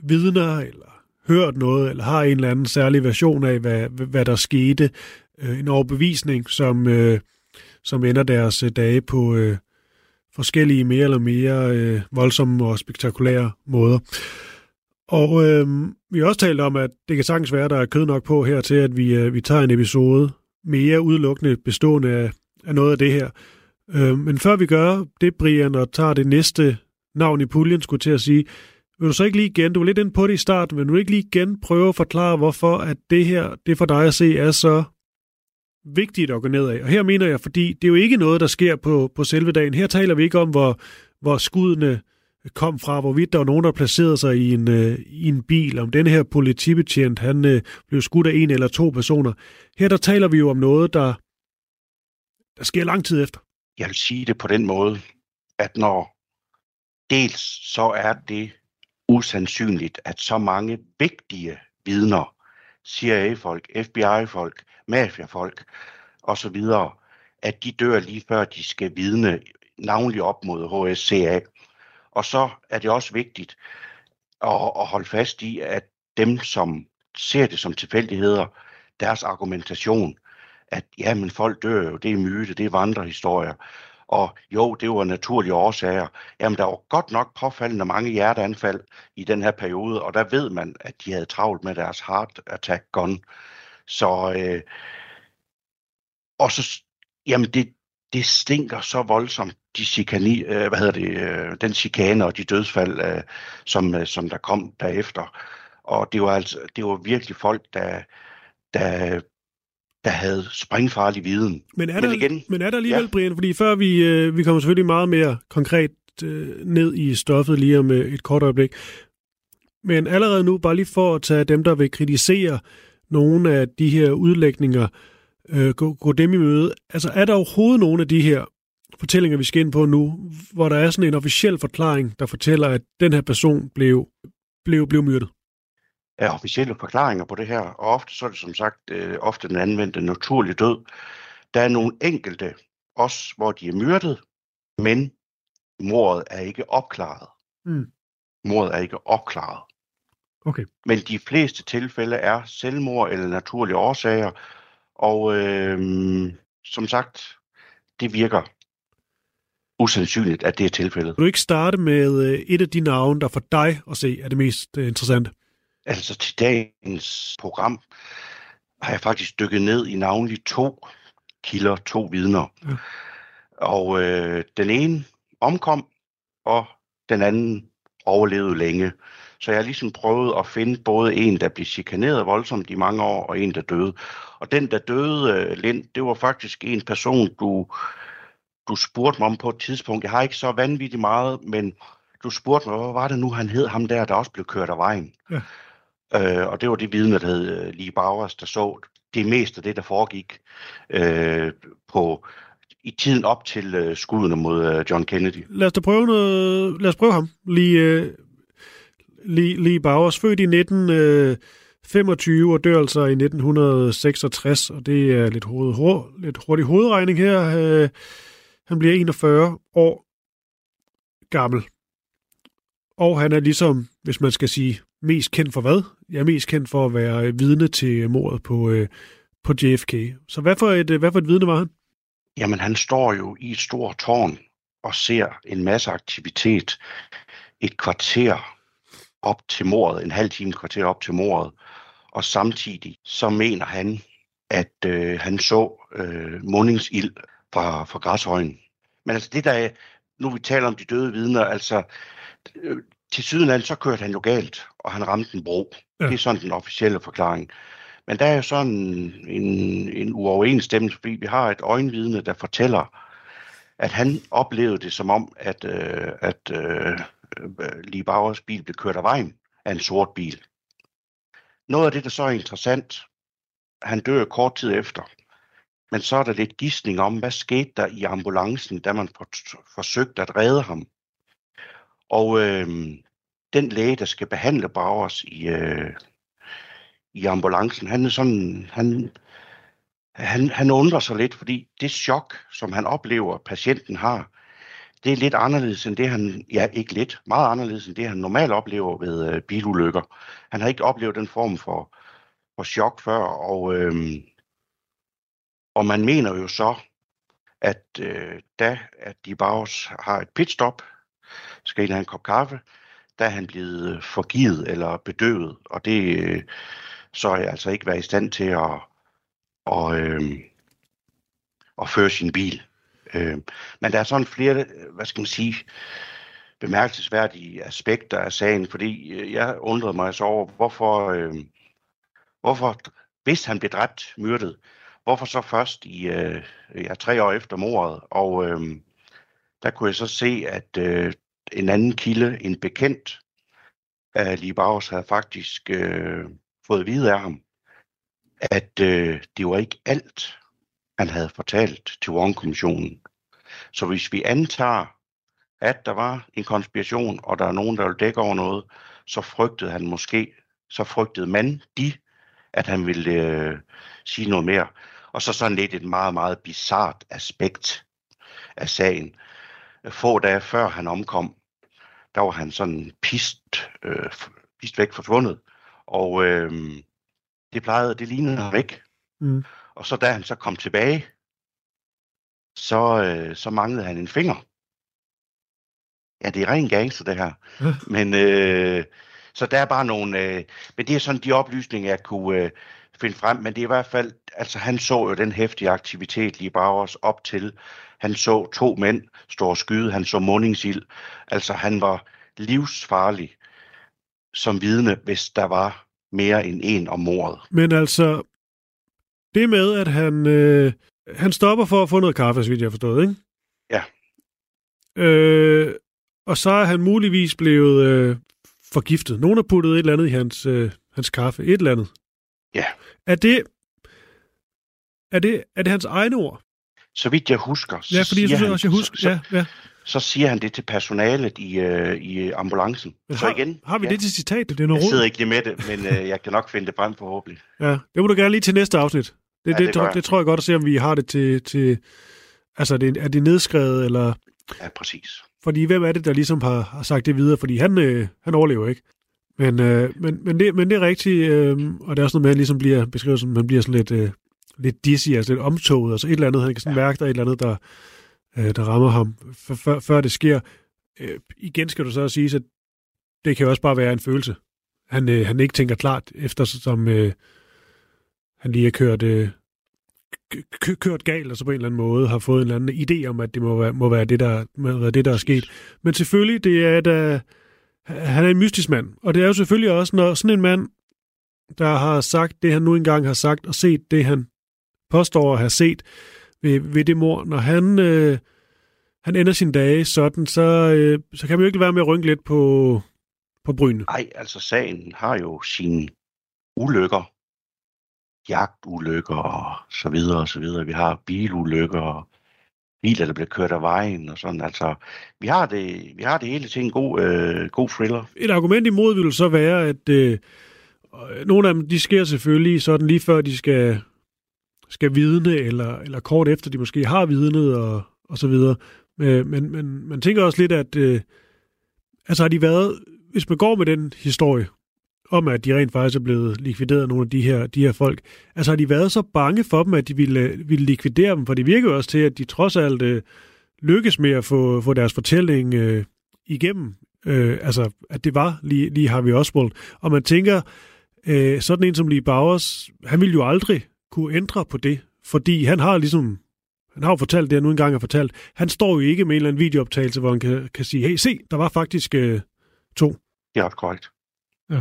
vidner, eller hørt noget, eller har en eller anden særlig version af, hvad, hvad der skete. Øh, en overbevisning, som, øh, som ender deres øh, dage på øh, forskellige mere eller mere øh, voldsomme og spektakulære måder. Og øh, vi har også talt om, at det kan sagtens være, at der er kød nok på her til, at vi, øh, vi tager en episode mere udelukkende bestående af, af noget af det her. Øh, men før vi gør det, Brian, og tager det næste navn i puljen, skulle til at sige, vil du så ikke lige igen, du var lidt inde på det i starten, men vil du ikke lige igen prøve at forklare, hvorfor at det her, det for dig at se, er så vigtigt at gå ned af. Og her mener jeg, fordi det er jo ikke noget, der sker på, på selve dagen. Her taler vi ikke om, hvor, hvor skuddene kom fra, hvorvidt der var nogen, der placerede sig i en, øh, i en bil, om den her politibetjent, han øh, blev skudt af en eller to personer. Her der taler vi jo om noget, der, der sker lang tid efter. Jeg vil sige det på den måde, at når dels så er det usandsynligt, at så mange vigtige vidner, CIA-folk, FBI-folk, mafiafolk osv., at de dør lige før de skal vidne navnlig op mod HSCA. Og så er det også vigtigt at, at holde fast i, at dem, som ser det som tilfældigheder, deres argumentation, at ja, men folk dør jo, det er myte, det er vandrehistorier, og jo, det var naturlige årsager. Jamen, der var godt nok påfaldende mange hjerteanfald i den her periode, og der ved man, at de havde travlt med deres heart attack gun. Så, øh, og så, jamen, det, det stinker så voldsomt, de chikani, øh, hvad hedder det, øh, den chikane og de dødsfald, øh, som, øh, som der kom derefter. Og det var altså, det var virkelig folk, der, der der havde springfarlig viden. Men er der, men igen, men er der alligevel, ja. Brian, fordi før vi, øh, vi kommer selvfølgelig meget mere konkret øh, ned i stoffet lige om øh, et kort øjeblik, men allerede nu, bare lige for at tage dem, der vil kritisere nogle af de her udlægninger, øh, gå, gå dem i møde. Altså er der overhovedet nogle af de her fortællinger, vi skal ind på nu, hvor der er sådan en officiel forklaring, der fortæller, at den her person blev, blev, blev myrdet? Er officielle forklaringer på det her, og ofte så er det som sagt øh, ofte den anvendte naturlige død. Der er nogle enkelte, også hvor de er myrdet, men mordet er ikke opklaret. Mm. mordet er ikke opklaret. Okay. Men de fleste tilfælde er selvmord eller naturlige årsager, og øh, som sagt, det virker usandsynligt, at det er tilfældet. Vil du ikke starte med øh, et af de navne, der for dig at se er det mest øh, interessante? Altså til dagens program har jeg faktisk dykket ned i navnlig to kilder, to vidner. Ja. Og øh, den ene omkom, og den anden overlevede længe. Så jeg har ligesom prøvet at finde både en, der blev chikaneret voldsomt i mange år, og en, der døde. Og den, der døde, øh, Lind, det var faktisk en person, du, du spurgte mig om på et tidspunkt. Jeg har ikke så vanvittigt meget, men du spurgte mig, hvad var det nu, han hed, ham der, der også blev kørt af vejen. Ja. Øh, og det var det vidne, der hed øh, Lee Bowers, der så det meste af det, der foregik øh, på, i tiden op til øh, skuddene mod øh, John Kennedy. Lad os da prøve, noget, lad os prøve ham. Lige, øh, lige, lige Bowers, født i 1925 øh, og dør altså i 1966, og det er lidt, hoved, hoved, lidt hurtig hovedregning her. Øh, han bliver 41 år gammel. Og han er ligesom, hvis man skal sige, mest kendt for hvad? Jeg er mest kendt for at være øh, vidne til øh, mordet på, øh, på JFK. Så hvad for, et, øh, hvad for et vidne var han? Jamen, han står jo i et stort tårn og ser en masse aktivitet et kvarter op til mordet, en halv time kvarter op til mordet, og samtidig så mener han, at øh, han så øh, mundingsild fra, fra græshøjen. Men altså det der nu vi taler om de døde vidner, altså til sydenland så kørte han jo galt, og han ramte en bro. Ja. Det er sådan den officielle forklaring. Men der er jo sådan en, en uoverensstemmelse, fordi vi har et øjenvidne, der fortæller, at han oplevede det som om, at, øh, at øh, Lee Bowers bil blev kørt af vejen af en sort bil. Noget af det, der så er interessant, han dør kort tid efter, men så er der lidt gidsning om, hvad skete der i ambulancen, da man for, forsøgte at redde ham. Og øh, den læge, der skal behandle Bowers i, øh, i ambulancen, han er sådan, han, han, han undrer sig lidt, fordi det chok, som han oplever, patienten har, det er lidt anderledes end det, han, ja ikke lidt, meget anderledes end det, han normalt oplever ved øh, bilulykker. Han har ikke oplevet den form for, for chok før, og, øh, og man mener jo så, at øh, da at de bare har et pitstop, skal ind have en kop kaffe, der er han blevet øh, forgivet eller bedøvet, og det øh, så er jeg altså ikke været i stand til at, og, øh, at føre sin bil. Øh, men der er sådan flere, hvad skal man sige, bemærkelsesværdige aspekter af sagen, fordi øh, jeg undrede mig så over, hvorfor, øh, hvorfor hvis han blev dræbt, myrdet, hvorfor så først i øh, ja, tre år efter mordet, og øh, der kunne jeg så se, at øh, en anden kilde, en bekendt øh, af Libaus, havde faktisk øh, fået at vide af ham, at øh, det var ikke alt, han havde fortalt til Warren-kommissionen. Så hvis vi antager, at der var en konspiration, og der er nogen, der vil dække over noget, så frygtede han måske, så frygtede man de, at han ville øh, sige noget mere. Og så sådan lidt et meget, meget bizart aspekt af sagen. Få dage før han omkom, der var han sådan pist, øh, pist væk forsvundet. Og øh, det plejede, det lignede ham ikke. Mm. Og så da han så kom tilbage, så, øh, så manglede han en finger. Ja, det er ren gangster, det her. Men øh, så der er bare nogle... Øh, men det er sådan de oplysninger, jeg kunne øh, finde frem. Men det er i hvert fald... Altså, han så jo den hæftige aktivitet lige bare også op til. Han så to mænd stå og skyde. Han så mundingsild. Altså, han var livsfarlig som vidne, hvis der var mere end en om mordet. Men altså, det med, at han, øh, han stopper for at få noget kaffe, så vidt jeg har forstået, ikke? Ja. Øh, og så er han muligvis blevet øh, forgiftet. Nogen har puttet et eller andet i hans, øh, hans kaffe. Et eller andet. Ja. Er det, er det, er det hans egne ord? Så vidt jeg husker, så, Ja, fordi jeg synes også, jeg husker. så, Ja, ja. så siger han det til personalet i, øh, i ambulancen. Men så har, igen, har vi ja, det til citat? Det er jeg noget sidder råd. ikke lige med det, men øh, jeg kan nok finde det frem forhåbentlig. Ja, det må du gerne lige til næste afsnit. Det, Ja, det, det tror, jeg. det tror jeg godt at se, om vi har det til... til altså, er det, er det nedskrevet, eller... Ja, præcis. fordi hvem er det, der ligesom har, har sagt det videre? Fordi han, øh, han overlever ikke. Men, øh, men, men, det, men det er rigtigt, øh, og det er også noget med, at ligesom bliver beskrevet som, man bliver sådan lidt, øh, lidt dizzy, altså lidt omtoget, altså et eller andet, han kan sådan ja. mærke, der er et eller andet, der, øh, der rammer ham, før, før det sker. Øh, igen skal du så sige, at det kan jo også bare være en følelse. Han, øh, han ikke tænker klart, efter som øh, han lige har kørt, øh, kørt galt, og så på en eller anden måde har fået en eller anden idé om, at det må være, må være, det, der, må være det, der er sket. Men selvfølgelig, det er da, han er en mystisk mand, og det er jo selvfølgelig også, når sådan en mand, der har sagt det, han nu engang har sagt, og set det, han påstår at have set ved, ved det mor, når han, øh, han ender sine dage sådan, så, øh, så kan man jo ikke være med at rynke lidt på, på brynene. Nej, altså sagen har jo sine ulykker, jagtulykker og så videre og så videre. Vi har bilulykker og biler, der bliver kørt af vejen og sådan. Altså, vi har det, vi har det hele til en god, øh, god thriller. Et argument imod vil så være, at øh, nogle af dem, de sker selvfølgelig sådan lige før de skal, skal vidne, eller, eller kort efter de måske har vidnet og, og så videre. Men, men, men man tænker også lidt, at øh, altså har de været, hvis man går med den historie, om at de rent faktisk er blevet likvideret, nogle af de her, de her folk. Altså har de været så bange for dem, at de ville, ville likvidere dem? For det virker jo også til, at de trods alt øh, lykkes med at få, få deres fortælling øh, igennem. Øh, altså, at det var lige, lige Harvey Oswald. Og man tænker, øh, sådan en som Lee Bowers, han ville jo aldrig kunne ændre på det, fordi han har ligesom han har jo fortalt det, han nu engang har fortalt. Han står jo ikke med en eller anden videooptagelse, hvor han kan, kan sige, hey, se, der var faktisk øh, to. Det er korrekt. Ja.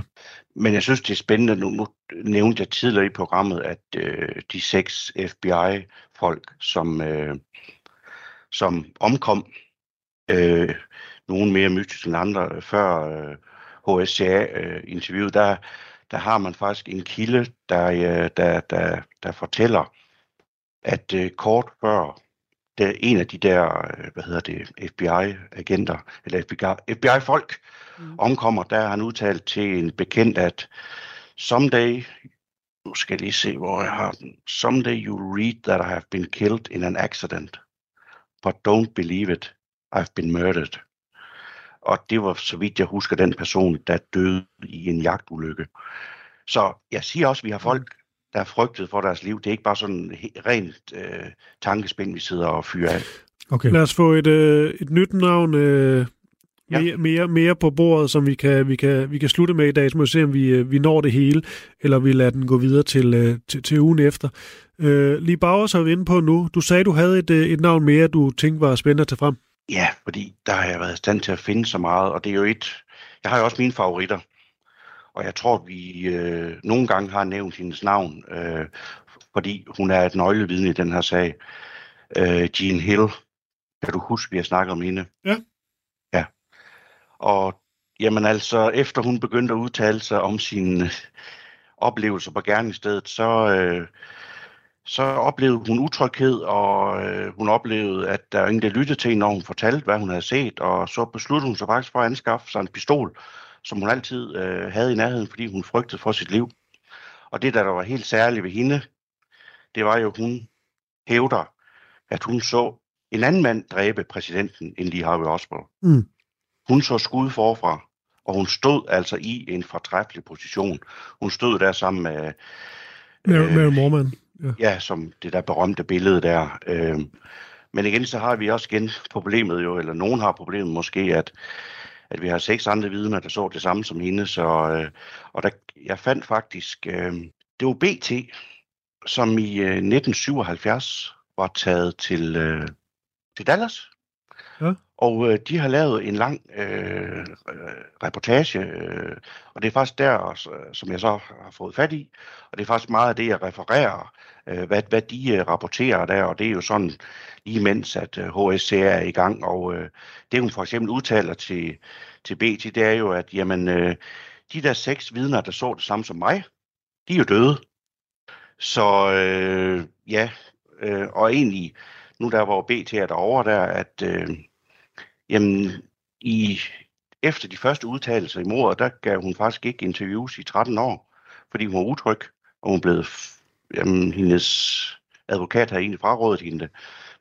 Men jeg synes, det er spændende. Nu, nu nævnte jeg tidligere i programmet, at øh, de seks FBI-folk, som, øh, som omkom, øh, nogen mere mystisk end andre, før øh, HSCA-interviewet, øh, der, der har man faktisk en kilde, der, øh, der, der, der fortæller, at øh, kort før der en af de der, øh, hvad hedder det, FBI-agenter, eller FBI, FBI-folk, mm. omkommer, der har han udtalt til en bekendt, at someday, nu skal jeg lige se, hvor jeg har den, someday you read that I have been killed in an accident, but don't believe it, I've been murdered. Og det var, så vidt jeg husker, den person, der døde i en jagtulykke. Så jeg siger også, at vi har folk, der er frygtet for deres liv. Det er ikke bare sådan rent øh, tankespind, vi sidder og fyrer af. Okay. Lad os få et, øh, et nyt navn øh, ja. mere, mere, mere på bordet, som vi kan, vi, kan, vi kan slutte med i dag. Så må vi se, om vi, øh, vi når det hele, eller vi lader den gå videre til, øh, til, til ugen efter. Øh, lige Bauers har vi inde på nu. Du sagde, du havde et, øh, et navn mere, du tænkte var spændende at tage frem. Ja, fordi der har jeg været i stand til at finde så meget, og det er jo et... Jeg har jo også mine favoritter. Og jeg tror, vi øh, nogle gange har nævnt hendes navn, øh, fordi hun er et nøglevidne i den her sag. Øh, Jean Hill. Kan du huske, vi har snakket om hende? Ja. Ja. Og jamen altså, efter hun begyndte at udtale sig om sine oplevelser på gerningsstedet, så, øh, så oplevede hun utryghed, og øh, hun oplevede, at der ingen der lyttede til hende, når hun fortalte, hvad hun havde set, og så besluttede hun sig faktisk for at anskaffe sig en pistol, som hun altid øh, havde i nærheden, fordi hun frygtede for sit liv. Og det, der, der var helt særligt ved hende, det var jo, at hun hævder, at hun så en anden mand dræbe præsidenten end Lee Harvey Oswald. Mm. Hun så skud forfra, og hun stod altså i en fortræffelig position. Hun stod der sammen med... Mary, øh, Mary Morman. Ja. ja, som det der berømte billede der. Øh, men igen, så har vi også igen problemet jo, eller nogen har problemet måske, at at vi har seks andre vidner, der så det samme som hende. Så, øh, og der, jeg fandt faktisk, øh, det var BT, som i øh, 1977 var taget til, øh, til Dallas. Ja. Og øh, de har lavet en lang øh, reportage, øh, og det er faktisk der, som jeg så har fået fat i, og det er faktisk meget af det, jeg refererer, øh, hvad, hvad de øh, rapporterer der, og det er jo sådan, lige mens at øh, HSC er i gang, og øh, det hun for eksempel udtaler til, til BT, det er jo, at jamen, øh, de der seks vidner, der så det samme som mig, de er jo døde. Så øh, ja, øh, og egentlig, nu der var BT er derovre der, at øh, jamen, i, efter de første udtalelser i mordet, der gav hun faktisk ikke interviews i 13 år, fordi hun var utryg, og hun blev, jamen, hendes advokat havde egentlig frarådet hende det.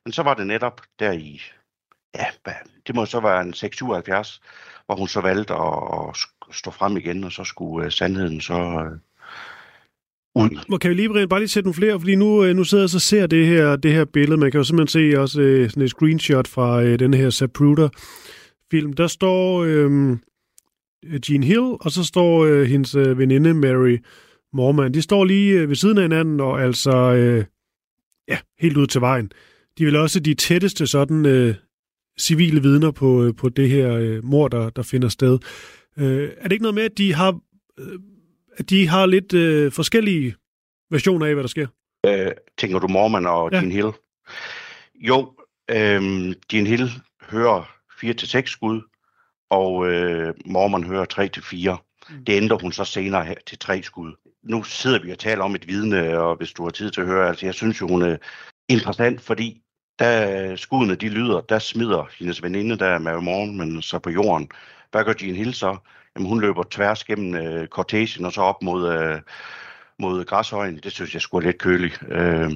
Men så var det netop der i ja, det må så være en 677, hvor hun så valgte at, at stå frem igen, og så skulle uh, sandheden så uh, ud. Hvor kan vi lige, Brian, bare lige sætte nogle flere, fordi nu, øh, nu sidder jeg så ser det her, det her billede. Man kan jo simpelthen se også uh, sådan et screenshot fra uh, den her Zapruder film. Der står uh, Jean Hill, og så står uh, hendes uh, veninde Mary Morman. De står lige uh, ved siden af hinanden, og altså uh, ja, helt ud til vejen. De er vel også de tætteste sådan uh, civile vidner på, uh, på det her uh, mor, der, der finder sted. Uh, er det ikke noget med, at de har... Uh, at de har lidt øh, forskellige versioner af, hvad der sker? Øh, tænker du Mormon og ja. Jean Hill? Jo, øh, Jean Hill hører 4-6 skud, og øh, Mormon hører 3-4. Mm. Det ændrer hun så senere til 3 skud. Nu sidder vi og taler om et vidne, og hvis du har tid til at høre, altså jeg synes jo, hun er interessant, fordi da skuddene de lyder, der smider hendes veninde, der er med morgen, men så på jorden. Hvad gør Jean Hill så? Jamen, hun løber tværs gennem øh, cortegen og så op mod, øh, mod græshøjen. Det synes jeg skulle lidt køligt. Øh,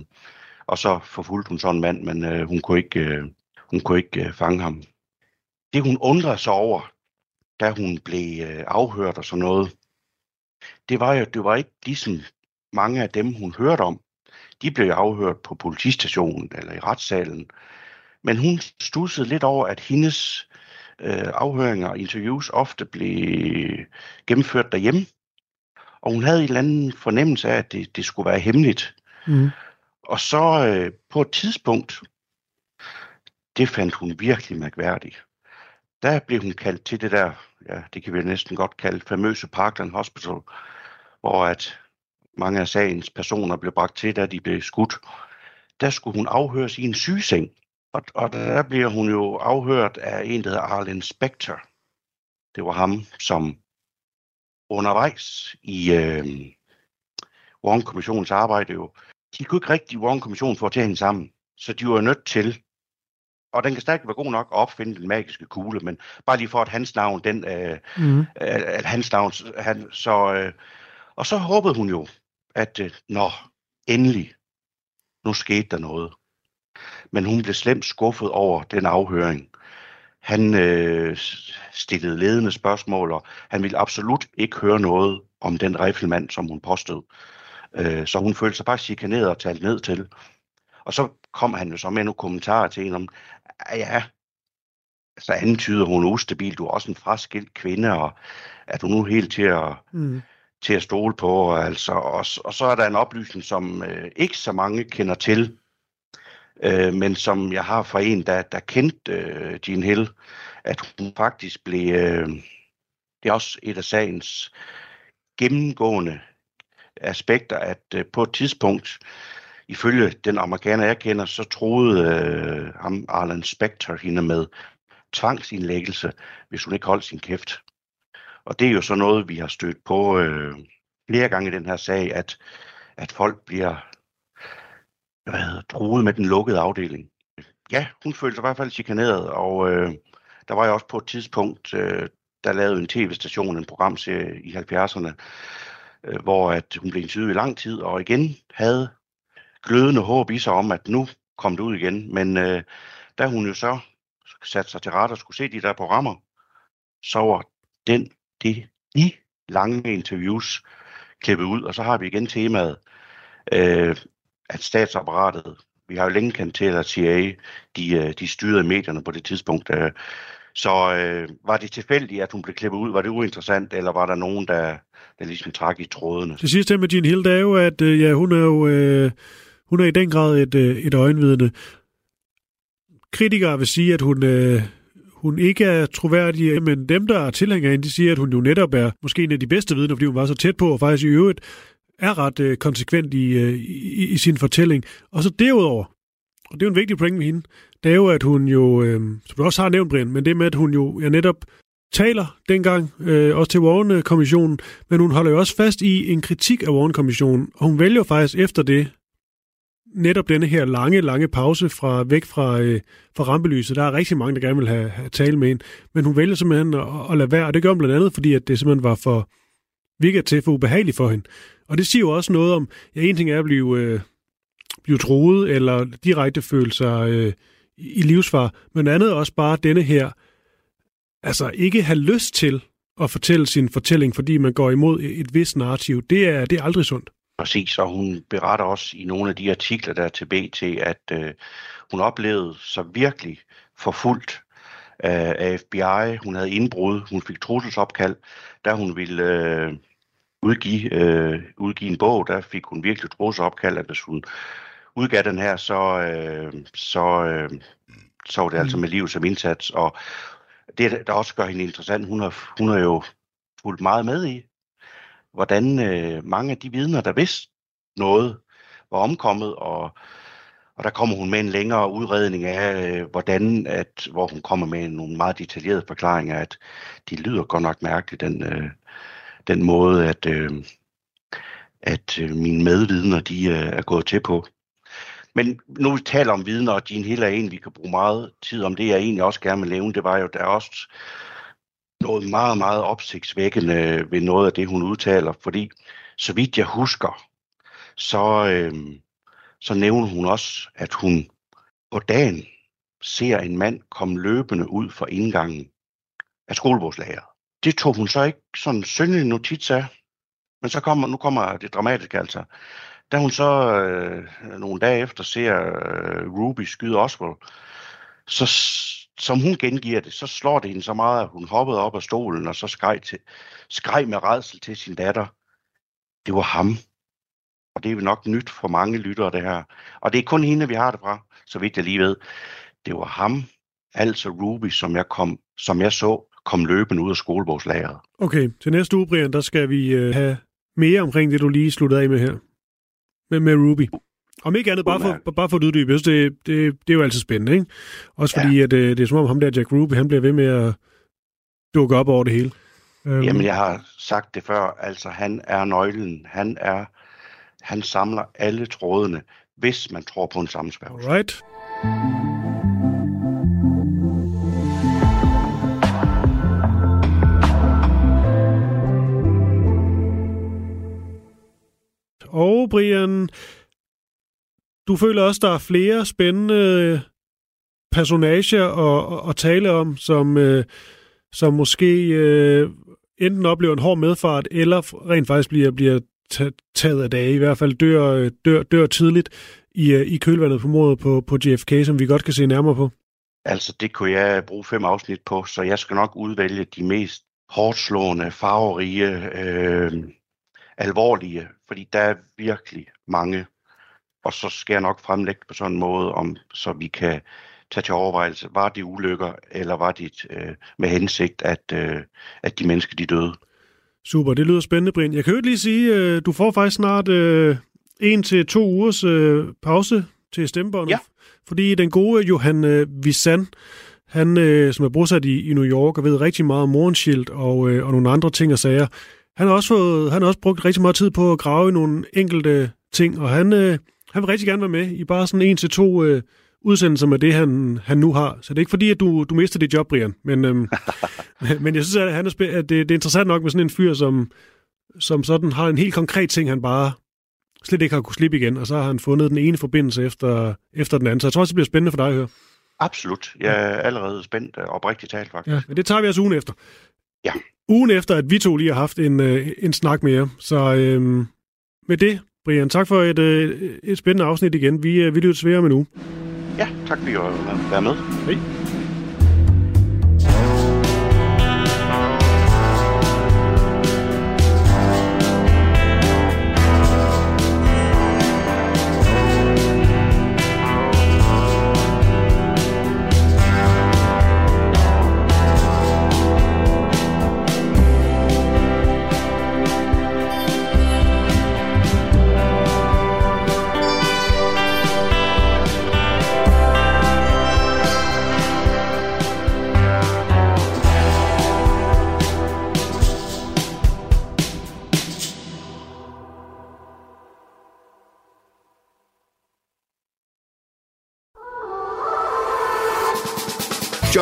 og så forfulgte hun sådan en mand, men øh, hun kunne ikke, øh, hun kunne ikke øh, fange ham. Det hun undrede sig over, da hun blev øh, afhørt og sådan noget, det var jo, det var ikke ligesom mange af dem, hun hørte om. De blev afhørt på politistationen eller i retssalen. Men hun stussede lidt over, at hendes øh, afhøringer og interviews ofte blev gennemført derhjemme. Og hun havde en eller anden fornemmelse af, at det, det skulle være hemmeligt. Mm. Og så øh, på et tidspunkt, det fandt hun virkelig mærkværdigt. Der blev hun kaldt til det der, ja, det kan vi næsten godt kalde famøse Parkland Hospital, hvor at mange af sagens personer blev bragt til, da de blev skudt. Der skulle hun afhøres i en sygeseng. Og, og der bliver hun jo afhørt af en, der hedder Arlen Spector. Det var ham, som undervejs i øh, Warren-kommissionens arbejde jo, de kunne ikke rigtig Warren-kommissionen få til hende sammen. Så de var nødt til, og den kan stadig være god nok at opfinde den magiske kugle, men bare lige for at hans navn, den, øh, mm. at hans navn, han, så, øh, og så håbede hun jo, at øh, nå, endelig, nu skete der noget men hun blev slemt skuffet over den afhøring. Han øh, stillede ledende spørgsmål, og han ville absolut ikke høre noget om den riffelmand, som hun påstod. Øh, så hun følte sig bare chikaneret og talt ned til. Og så kom han jo så med nogle kommentarer til hende om, ja, så antyder hun ustabil, du er også en fraskilt kvinde, og er du nu helt til at, mm. til at stole på? Og, altså, og, og så er der en oplysning, som øh, ikke så mange kender til, øh, men som jeg har fra en, der, der kendte øh, Jean Hill, at hun faktisk blev, øh, det er også et af sagens gennemgående aspekter, at øh, på et tidspunkt, ifølge den amerikaner, jeg kender, så troede øh, ham, Arlen Specter hende med tvangsindlæggelse, hvis hun ikke holdt sin kæft. Og det er jo så noget, vi har stødt på øh, flere gange i den her sag, at, at folk bliver hvad hedder, truet med den lukkede afdeling. Ja, hun følte sig i hvert fald chikaneret, og øh, der var jo også på et tidspunkt, øh, der lavede en tv-station en programserie i 70'erne, øh, hvor at hun blev interviewet i lang tid, og igen havde glødende håb i sig om, at nu kom det ud igen. Men øh, da hun jo så satte sig til ret og skulle se de der programmer, så var den, det, de lange interviews klippet ud, og så har vi igen temaet øh, at statsapparatet, vi har jo længe kendt til, at CIA, de, øh, de styrede medierne på det tidspunkt. Øh. Så øh, var det tilfældigt, at hun blev klippet ud? Var det uinteressant, eller var der nogen, der, der ligesom trak i trådene? Det sidste med Jean Hill, det er jo, at øh, ja, hun er jo øh, hun er i den grad et, øh, et øjenvidne. Kritikere vil sige, at hun, øh, hun ikke er troværdig, men dem, der er tilhængere hende, de siger, at hun jo netop er måske en af de bedste vidner, fordi hun var så tæt på, og faktisk i øvrigt er ret øh, konsekvent i, øh, i, i sin fortælling. Og så derudover, og det er jo en vigtig point med hende, det er jo, at hun jo, øh, som du også har nævnt, Brian, men det med, at hun jo ja, netop taler dengang, øh, også til Warren-kommissionen, men hun holder jo også fast i en kritik af Warren-kommissionen, og hun vælger faktisk efter det, netop denne her lange, lange pause fra væk fra, øh, fra rampelyset. Der er rigtig mange, der gerne vil have, have tale med hende, men hun vælger simpelthen at, at lade være, og det gør hun blandt andet, fordi at det simpelthen var for, virker til for ubehageligt for hende. Og det siger jo også noget om, ja, en ting er at blive, øh, blive troet, eller direkte føle sig øh, i livsfar, men andet også bare denne her, altså ikke have lyst til at fortælle sin fortælling, fordi man går imod et vist narrativ. Det er, det er aldrig sundt. Præcis, og hun beretter også i nogle af de artikler, der er til BT, at øh, hun oplevede sig virkelig forfulgt øh, af FBI. Hun havde indbrud, hun fik trusselsopkald, da hun ville øh, udgive, øh, udgive en bog, der fik hun virkelig trusselsopkald, at hvis hun udgav den her, så, øh, så, øh, så var det altså mm. med liv som indsats. Og det, der også gør hende interessant, hun har, hun har jo fulgt meget med i, hvordan øh, mange af de vidner, der vidste noget, var omkommet, og, og der kommer hun med en længere udredning af, øh, hvordan, at, hvor hun kommer med nogle meget detaljerede forklaringer, at de lyder godt nok mærkeligt, den, øh, den måde, at, øh, at øh, mine medvidner, de øh, er gået til på. Men nu vi taler om vidner, og Jean hele er en, vi kan bruge meget tid om det, jeg egentlig også gerne vil nævne, det var jo, der også noget meget, meget opsigtsvækkende ved noget af det, hun udtaler, fordi så vidt jeg husker, så, øh, så nævner hun også, at hun på dagen ser en mand komme løbende ud fra indgangen af skolebogslager. Det tog hun så ikke sådan syndelig notits af, men så kommer, nu kommer det dramatiske altså. Da hun så øh, nogle dage efter ser øh, Ruby skyde Oswald, så som hun gengiver det, så slår det hende så meget, at hun hoppede op af stolen og så skreg, til, skreg med redsel til sin datter. Det var ham. Og det er jo nok nyt for mange lyttere, det her. Og det er kun hende, vi har det fra, så vidt jeg lige ved. Det var ham, altså Ruby, som jeg, kom, som jeg så kom løbende ud af skolebogslageret. Okay, til næste uge, Brian, der skal vi øh, have mere omkring det, du lige sluttede af med her. Med, med Ruby. Om ikke andet, bare for, bare for at uddybe, det, det, det er jo altid spændende, ikke? Også fordi, ja. at, øh, det er som om ham der Jack Ruby, han bliver ved med at dukke op over det hele. Um, Jamen, jeg har sagt det før, altså han er nøglen. Han er, han samler alle trådene, hvis man tror på en sammensværgelse. Right. Og Brian, du føler også, der er flere spændende personager at, at tale om, som, øh, som måske øh, enten oplever en hård medfart, eller rent faktisk bliver, bliver taget af dage, i hvert fald dør, øh, dør, dør tidligt i, øh, i kølvandet på mordet på, på JFK, som vi godt kan se nærmere på. Altså, det kunne jeg bruge fem afsnit på, så jeg skal nok udvælge de mest hårdslående, farverige, øh, alvorlige, fordi der er virkelig mange og så skal jeg nok fremlægge på sådan en måde, om, så vi kan tage til overvejelse, var det ulykker, eller var det øh, med hensigt, at, øh, at de mennesker de døde. Super, det lyder spændende, Brind. Jeg kan jo lige sige, øh, du får faktisk snart øh, en til to ugers øh, pause til stemmebåndet. Ja. Fordi den gode Johan øh, Visan, han, øh, som er bosat i, i New York og ved rigtig meget om Morenshield og, øh, og nogle andre ting og sager, han har, også fået, han har også brugt rigtig meget tid på at grave i nogle enkelte ting, og han, øh, han vil rigtig gerne være med i bare sådan en til to øh, udsendelser med det, han, han nu har. Så det er ikke fordi, at du, du mister dit job, Brian. Men, øhm, men jeg synes, at, han er, at det, det er interessant nok med sådan en fyr, som, som sådan har en helt konkret ting, han bare slet ikke har kunne slippe igen, og så har han fundet den ene forbindelse efter, efter den anden. Så jeg tror også, det bliver spændende for dig at høre. Absolut. Jeg er allerede spændt og oprigtigt talt, faktisk. Ja, men det tager vi altså ugen efter. Ja. Ugen efter, at vi to lige har haft en, øh, en snak med jer. Så øhm, med det Brian, tak for et, øh, et spændende afsnit igen. Vi, øh, vi lytter svære med nu. Ja, tak fordi at være med. Hej.